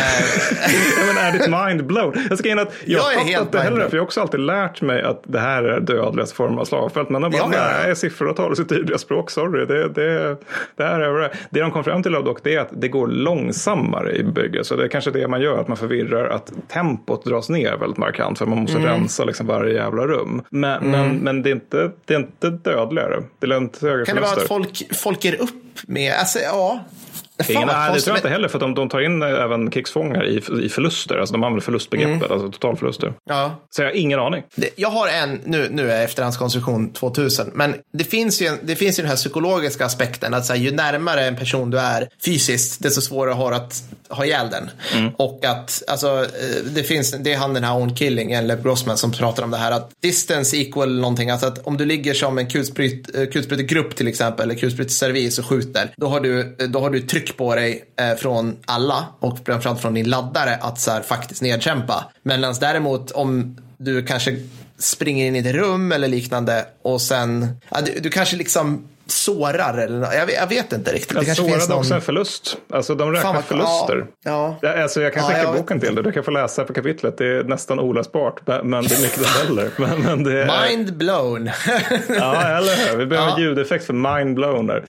men är ditt mind blown? Jag ska in att jag, Jag är helt inte heller, för jag har också alltid lärt mig att det här är dödligaste form av slagfält. Men de bara, Ja, nej, siffror och talar sitt tydliga språk, sorry. Det, det, det här är det. Det de kom fram till dock, det är att det går långsammare i bygget. Så det är kanske det man gör, att man förvirrar att tempot dras ner väldigt markant. För man måste Mm. rensa liksom varje jävla rum. Men, men, men det, är inte, det är inte dödligare. Det är inte högre Kan det vara att folk, folk ger upp med... Alltså, ja. Ingen, nej, det tror jag inte heller, för de, de tar in eh, även krigsfångar i, i förluster. Alltså de använder förlustbegreppet, Mm. alltså totalförluster. Ja. Så jag har ingen aning. Det- Jag har en, nu, nu är efterhandskonstruktion 2000, men det finns ju, det finns ju den här psykologiska aspekten att så här, ju närmare en person du är fysiskt, desto svårare har att ha ihjäl den. Och att, alltså, eh, det finns, det är han den här Owen Killing, en Lev Grossman, som pratar om det här att distance equal någonting, alltså att om du ligger som en eh, kulsprutegrupp till exempel, eller kulspruteservis och skjuter, då har du, då har du tryck på dig eh, från alla och framförallt från din laddare att så här, faktiskt nedkämpa. Medan däremot om du kanske springer in i ett rum eller liknande och sen, ja, du, du kanske liksom sårar eller jag, vet- jag vet inte riktigt. Det Jag sårade någon... också en förlust. Alltså de räknar Fan förluster. Ja, Ja, Alltså, jag kan Ja, skicka boken till dig. Du kan få läsa på kapitlet. Det är nästan oläsbart. Men det är mycket tabeller. Men, men det är... Mind blown. Ja, eller hur? Vi behöver Ja. ljudeffekt för mind blown där.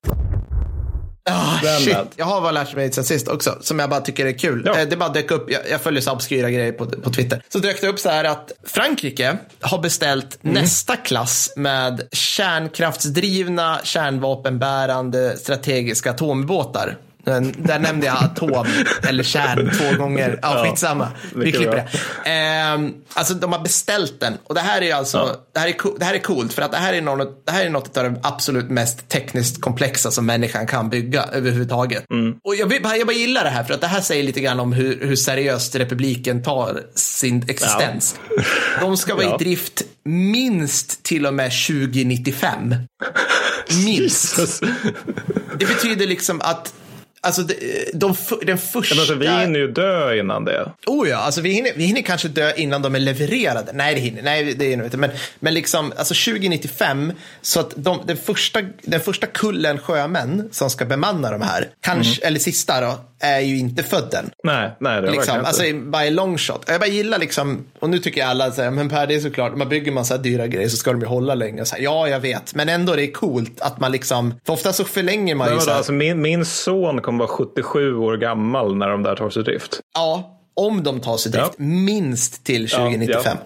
Den shit. Jag har bara lärt mig sen sist också, som jag bara tycker är kul. Ja. Eh, Det bara dök upp, jag, jag följer så obskyra grejer på, på Twitter. Så dök det upp så här att Frankrike har beställt Mm. nästa klass med kärnkraftsdrivna, kärnvapenbärande strategiska atombåtar. Där nämnde jag atom eller kärn två gånger. Ja, Ja, skitsamma. Vi klipper det. Ehm, alltså de har beställt den. Och det här är alltså, Ja. det, här är, det här är coolt för att det här är, något, det här är något av det absolut mest tekniskt komplexa som människan kan bygga överhuvudtaget. Mm. Och jag, jag bara gillar det här för att det här säger lite grann om hur, hur seriöst republiken tar sin existens. De ska vara Ja. i drift minst till och med 2095. Minst. Jesus. Det betyder liksom att Alltså de, de, den första... Men alltså, vi hinner ju dö innan det. Oh ja, alltså vi hinner, vi hinner kanske dö innan de är levererade. Nej, det hinner, nej, det hinner vi inte. Men, men liksom, alltså 2095, så att de, den, första, den första kullen sjömän som ska bemanna de här, kanske, eller sista då, är ju inte född än. Nej, nej det Liksom, alltså inte. by long shot. Jag bara gillar liksom, och nu tycker jag alla säger, men Per det är såklart, man bygger massa dyra grejer så ska de ju hålla länge. Så här, ja, jag vet, men ändå det är coolt att man liksom, för ofta så förlänger man Men ju så här, alltså, min, min son kommer vara 77 år gammal när de där tas i drift. ja, om de tar sig drift, minst till 2095.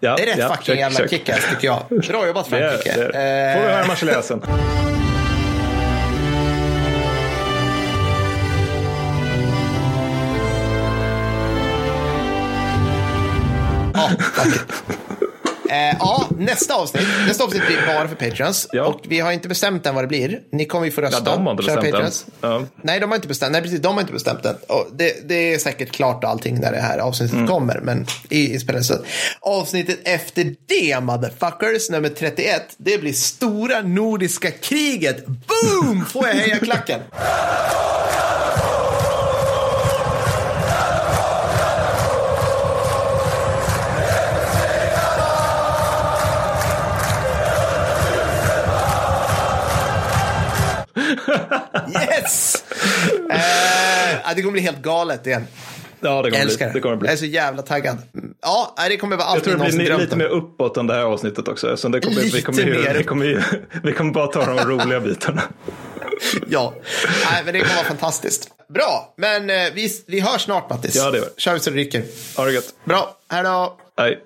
Ja, Det är rätt ja, fucking check, jävla check. kickass tycker jag. Bra jobbat Det Frankrike. det är. Får vi Eh, höra marseljäsen. Ja. Eh, ja, nästa avsnitt. Nästa avsnitt blir bara för Patreons. Ja. Och vi har inte bestämt än vad det blir. Ni kommer ju få rösta. Ja, de har inte bestämt än. Patreons. Ja. Nej, de har inte bestämt. Nej, precis. De har inte bestämt än. Och det, det är säkert klart och allting när det här avsnittet Mm. kommer. Men i inspelningsstund. Avsnittet efter det, motherfuckers, nummer 31. Det blir stora nordiska kriget. Boom! Får jag heja klacken? Yes! Eh, det kommer bli helt galet igen. Ja, det kommer, bli, det. det kommer bli. Jag är så jävla taggad. Ja, det kommer vara Jag allt tror jag det blir lite mer uppåt än det här avsnittet också. Så det kommer, vi, Lite kommer ju, vi, kommer ju, vi kommer bara ta de roliga bitarna. Ja, nej, men det kommer vara fantastiskt. Bra, men eh, vi, vi hörs snart Mattis. Ja, det gör vi. Kör vi så det ryker. Ha det gött. Bra, hej då. Hej.